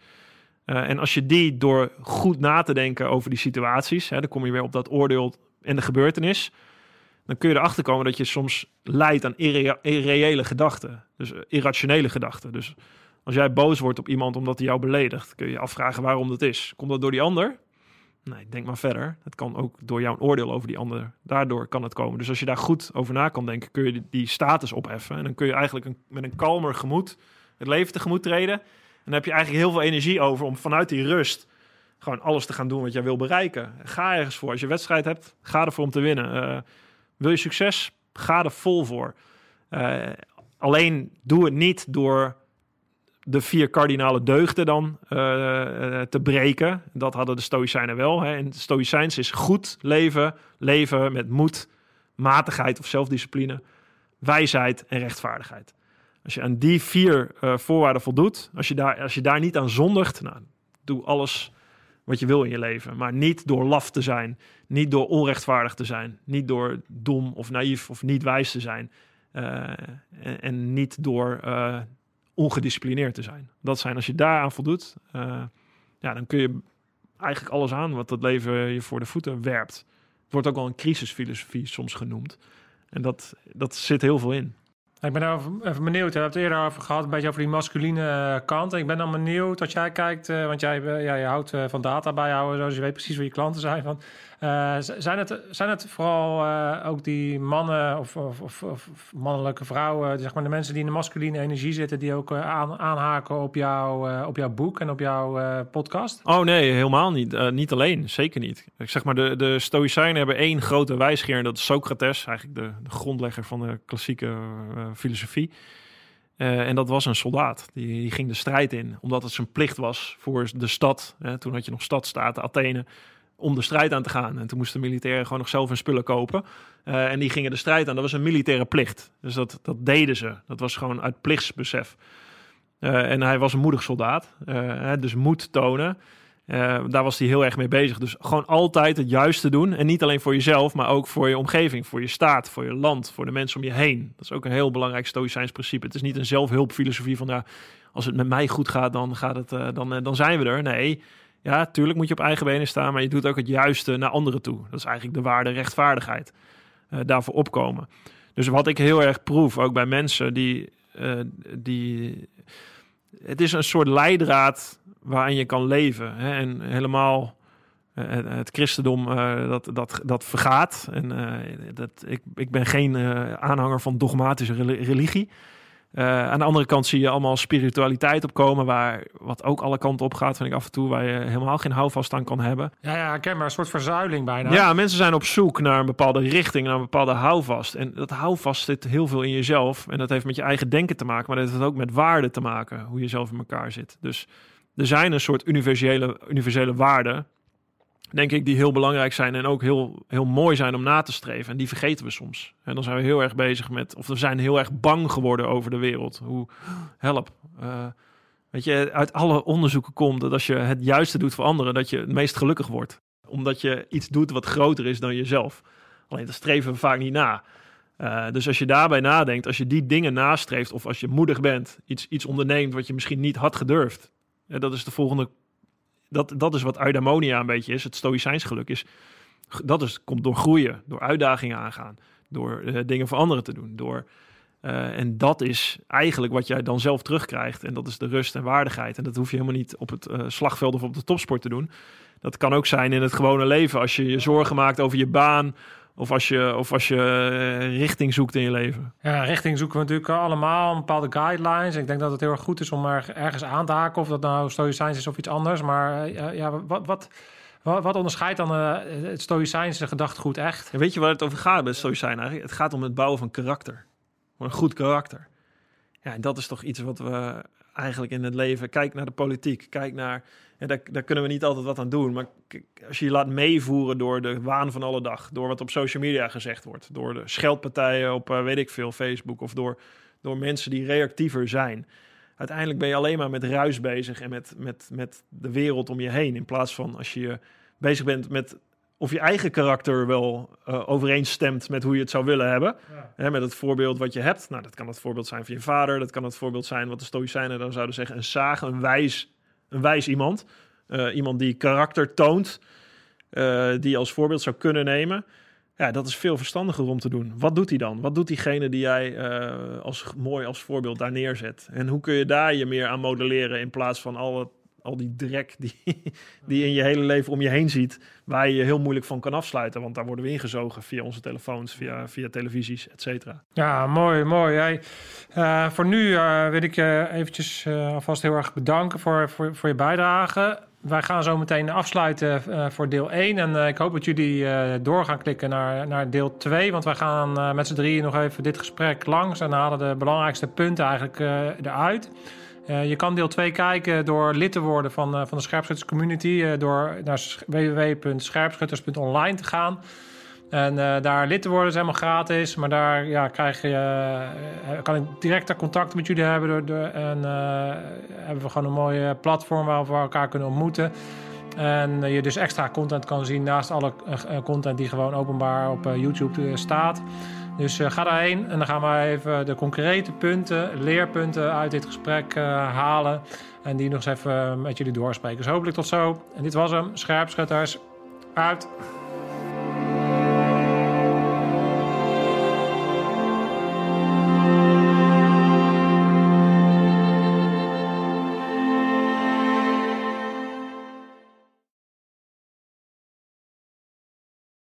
Speaker 2: en als je die door goed na te denken over die situaties, hè, dan kom je weer op dat oordeel en de gebeurtenis dan kun je erachter komen dat je soms leidt aan irreële gedachten. Dus eh, irrationele gedachten. Dus als jij boos wordt op iemand omdat hij jou beledigt, kun je je afvragen waarom dat is. Komt dat door die ander? Nee, denk maar verder. Het kan ook door jouw oordeel over die ander. Daardoor kan het komen. Dus als je daar goed over na kan denken, kun je die status opheffen. En dan kun je eigenlijk met een kalmer gemoed het leven tegemoet treden. En dan heb je eigenlijk heel veel energie over om vanuit die rust gewoon alles te gaan doen wat jij wil bereiken. Ga ergens voor. Als je wedstrijd hebt, ga ervoor om te winnen. Uh, wil je succes? Ga er vol voor. Uh, alleen doe het niet door de vier kardinale deugden dan uh, te breken. Dat hadden de Stoïcijnen wel. Hè. En Stoïcijns is goed leven, leven met moed, matigheid of zelfdiscipline, wijsheid en rechtvaardigheid. Als je aan die vier uh, voorwaarden voldoet, als je, daar, als je daar niet aan zondigt, nou, doe alles wat je wil in je leven. Maar niet door laf te zijn, niet door onrechtvaardig te zijn, niet door dom of naïef of niet wijs te zijn. En, en, niet door ongedisciplineerd te zijn. Dat zijn, als je daaraan voldoet, uh, ja, dan kun je eigenlijk alles aan wat het leven je voor de voeten werpt. Het wordt ook wel een crisisfilosofie soms genoemd. En dat, dat zit heel veel in.
Speaker 3: Ik ben even, even benieuwd. We hebben het eerder over gehad, een beetje over die masculine eh, kant. Ik ben dan benieuwd als jij kijkt, uh, want jij ja, je houdt van data bijhouden, dus je weet precies wie je klanten zijn. Van, zijn, het, zijn het vooral ook die mannen of, of, of, mannelijke vrouwen, zeg maar de mensen die in de masculine energie zitten, die ook aan, aanhaken op, op jouw boek en op jouw podcast?
Speaker 2: Oh nee, helemaal niet. niet alleen, zeker niet. Ik zeg maar, de, de Stoïcijnen hebben één grote wijsgeer en dat is Socrates, eigenlijk de, de grondlegger van de klassieke filosofie. En dat was een soldaat. Die, die, ging de strijd in, omdat het zijn plicht was voor de stad. Hè, toen had je nog stadstaten, Athene, om de strijd aan te gaan. En toen moesten militairen gewoon nog zelf hun spullen kopen. Uh, en die gingen de strijd aan. Dat was een militaire plicht. Dus dat, dat deden ze. Dat was gewoon uit plichtsbesef. Uh, en hij was een moedig soldaat. dus moed tonen. Daar was hij heel erg mee bezig. Dus gewoon altijd het juiste doen. En niet alleen voor jezelf, maar ook voor je omgeving, voor je staat, voor je land, voor de mensen om je heen. Dat is ook een heel belangrijk stoïcijns principe. Het is niet een zelfhulpfilosofie van ja, als het met mij goed gaat, dan, gaat het, dan, dan zijn we er. Nee, ja, tuurlijk moet je op eigen benen staan, maar je doet ook het juiste naar anderen toe. Dat is eigenlijk de waarde rechtvaardigheid. daarvoor opkomen. Dus wat ik heel erg proef, ook bij mensen die, die het is een soort leidraad waarin je kan leven. Hè? En helemaal uh, het christendom uh, dat, dat, dat vergaat. En uh, dat, ik, ik ben geen aanhanger van dogmatische religie. Aan de andere kant zie je allemaal spiritualiteit opkomen, waar wat ook alle kanten op gaat, vind ik af en toe, waar je helemaal geen houvast aan kan hebben.
Speaker 3: Ja, ja, ken maar een soort verzuiling bijna.
Speaker 2: Ja, mensen zijn op zoek naar een bepaalde richting, naar een bepaalde houvast. En dat houvast zit heel veel in jezelf. En dat heeft met je eigen denken te maken, maar dat heeft ook met waarde te maken, hoe je zelf in elkaar zit. Dus er zijn een soort universele, universele waarden denk ik, die heel belangrijk zijn en ook heel, heel mooi zijn om na te streven. En die vergeten we soms. En dan zijn we heel erg bezig met, of we zijn heel erg bang geworden over de wereld. Hoe, help. Uh, weet je, uit alle onderzoeken komt dat als je het juiste doet voor anderen, dat je het meest gelukkig wordt. Omdat je iets doet wat groter is dan jezelf. Alleen dat streven we vaak niet na. Uh, dus als je daarbij nadenkt, als je die dingen nastreeft, of als je moedig bent, iets, iets onderneemt wat je misschien niet had gedurfd. dat is de volgende dat, dat is wat eudaimonia een beetje is, het stoïcijns geluk is. Dat is, komt door groeien, door uitdagingen aangaan, door uh, dingen voor anderen te doen. Door, uh, en dat is eigenlijk wat jij dan zelf terugkrijgt. En dat is de rust en waardigheid. En dat hoef je helemaal niet op het uh, slagveld of op de topsport te doen. Dat kan ook zijn in het gewone leven. Als je je zorgen maakt over je baan, of als je, of als je uh, richting zoekt in je leven.
Speaker 3: Ja, richting zoeken we natuurlijk allemaal. Bepaalde guidelines. Ik denk dat het heel erg goed is om er ergens aan te haken. Of dat nou stoïcijns is of iets anders. Maar uh, ja, wat, wat, wat, wat onderscheidt dan uh, het stoïcijnse gedachtegoed echt?
Speaker 2: Weet je waar het over gaat met stoïcijn eigenlijk? Het gaat om het bouwen van karakter. Een goed karakter. Ja, en dat is toch iets wat we eigenlijk in het leven... Kijk naar de politiek. Kijk naar ja, daar, daar, kunnen we niet altijd wat aan doen. Maar als je je laat meevoeren door de waan van alle dag, door wat op social media gezegd wordt, door de scheldpartijen op, uh, weet ik veel, Facebook of door, door mensen die reactiever zijn. Uiteindelijk ben je alleen maar met ruis bezig en met, met, met de wereld om je heen. In plaats van als je bezig bent met of je eigen karakter wel uh, overeenstemt met hoe je het zou willen hebben. Ja. Hè, met het voorbeeld wat je hebt. Nou, dat kan het voorbeeld zijn van je vader. Dat kan het voorbeeld zijn wat de Stoïcijnen dan zouden zeggen: een sage, een wijs een wijs iemand. Uh, iemand die karakter toont, uh, die als voorbeeld zou kunnen nemen. Ja, dat is veel verstandiger om te doen. Wat doet hij dan? Wat doet diegene die jij uh, als mooi als voorbeeld daar neerzet? En hoe kun je daar je meer aan modelleren in plaats van al het al die drek die, die in je hele leven om je heen ziet, waar je je heel moeilijk van kan afsluiten. Want daar worden we ingezogen via onze telefoons, via, via televisies, et cetera.
Speaker 3: Ja, mooi, mooi. Uh, voor nu uh, wil ik je eventjes uh, alvast heel erg bedanken voor, voor, voor je bijdrage. Wij gaan zo meteen afsluiten voor deel 1. En ik hoop dat jullie door gaan klikken naar, naar deel 2. Want wij gaan met z'n drieën nog even dit gesprek langs en halen de belangrijkste punten eigenlijk eruit. Uh, je kan deel 2 kijken door lid te worden van, uh, van de Scherpschutters Community. Uh, door naar www.scherpschutters.online te gaan. En daar lid te worden is helemaal gratis. Maar daar ja, krijg je, kan ik directer contact met jullie hebben. Door en hebben we gewoon een mooie platform waar we elkaar kunnen ontmoeten. En je dus extra content kan zien naast alle content die gewoon openbaar op YouTube staat. Dus uh, ga daarheen en dan gaan we even de concrete punten, leerpunten uit dit gesprek uh, halen. En die nog eens even met jullie doorspreken. Dus hopelijk tot zo. En dit was hem. Scherpschutters uit.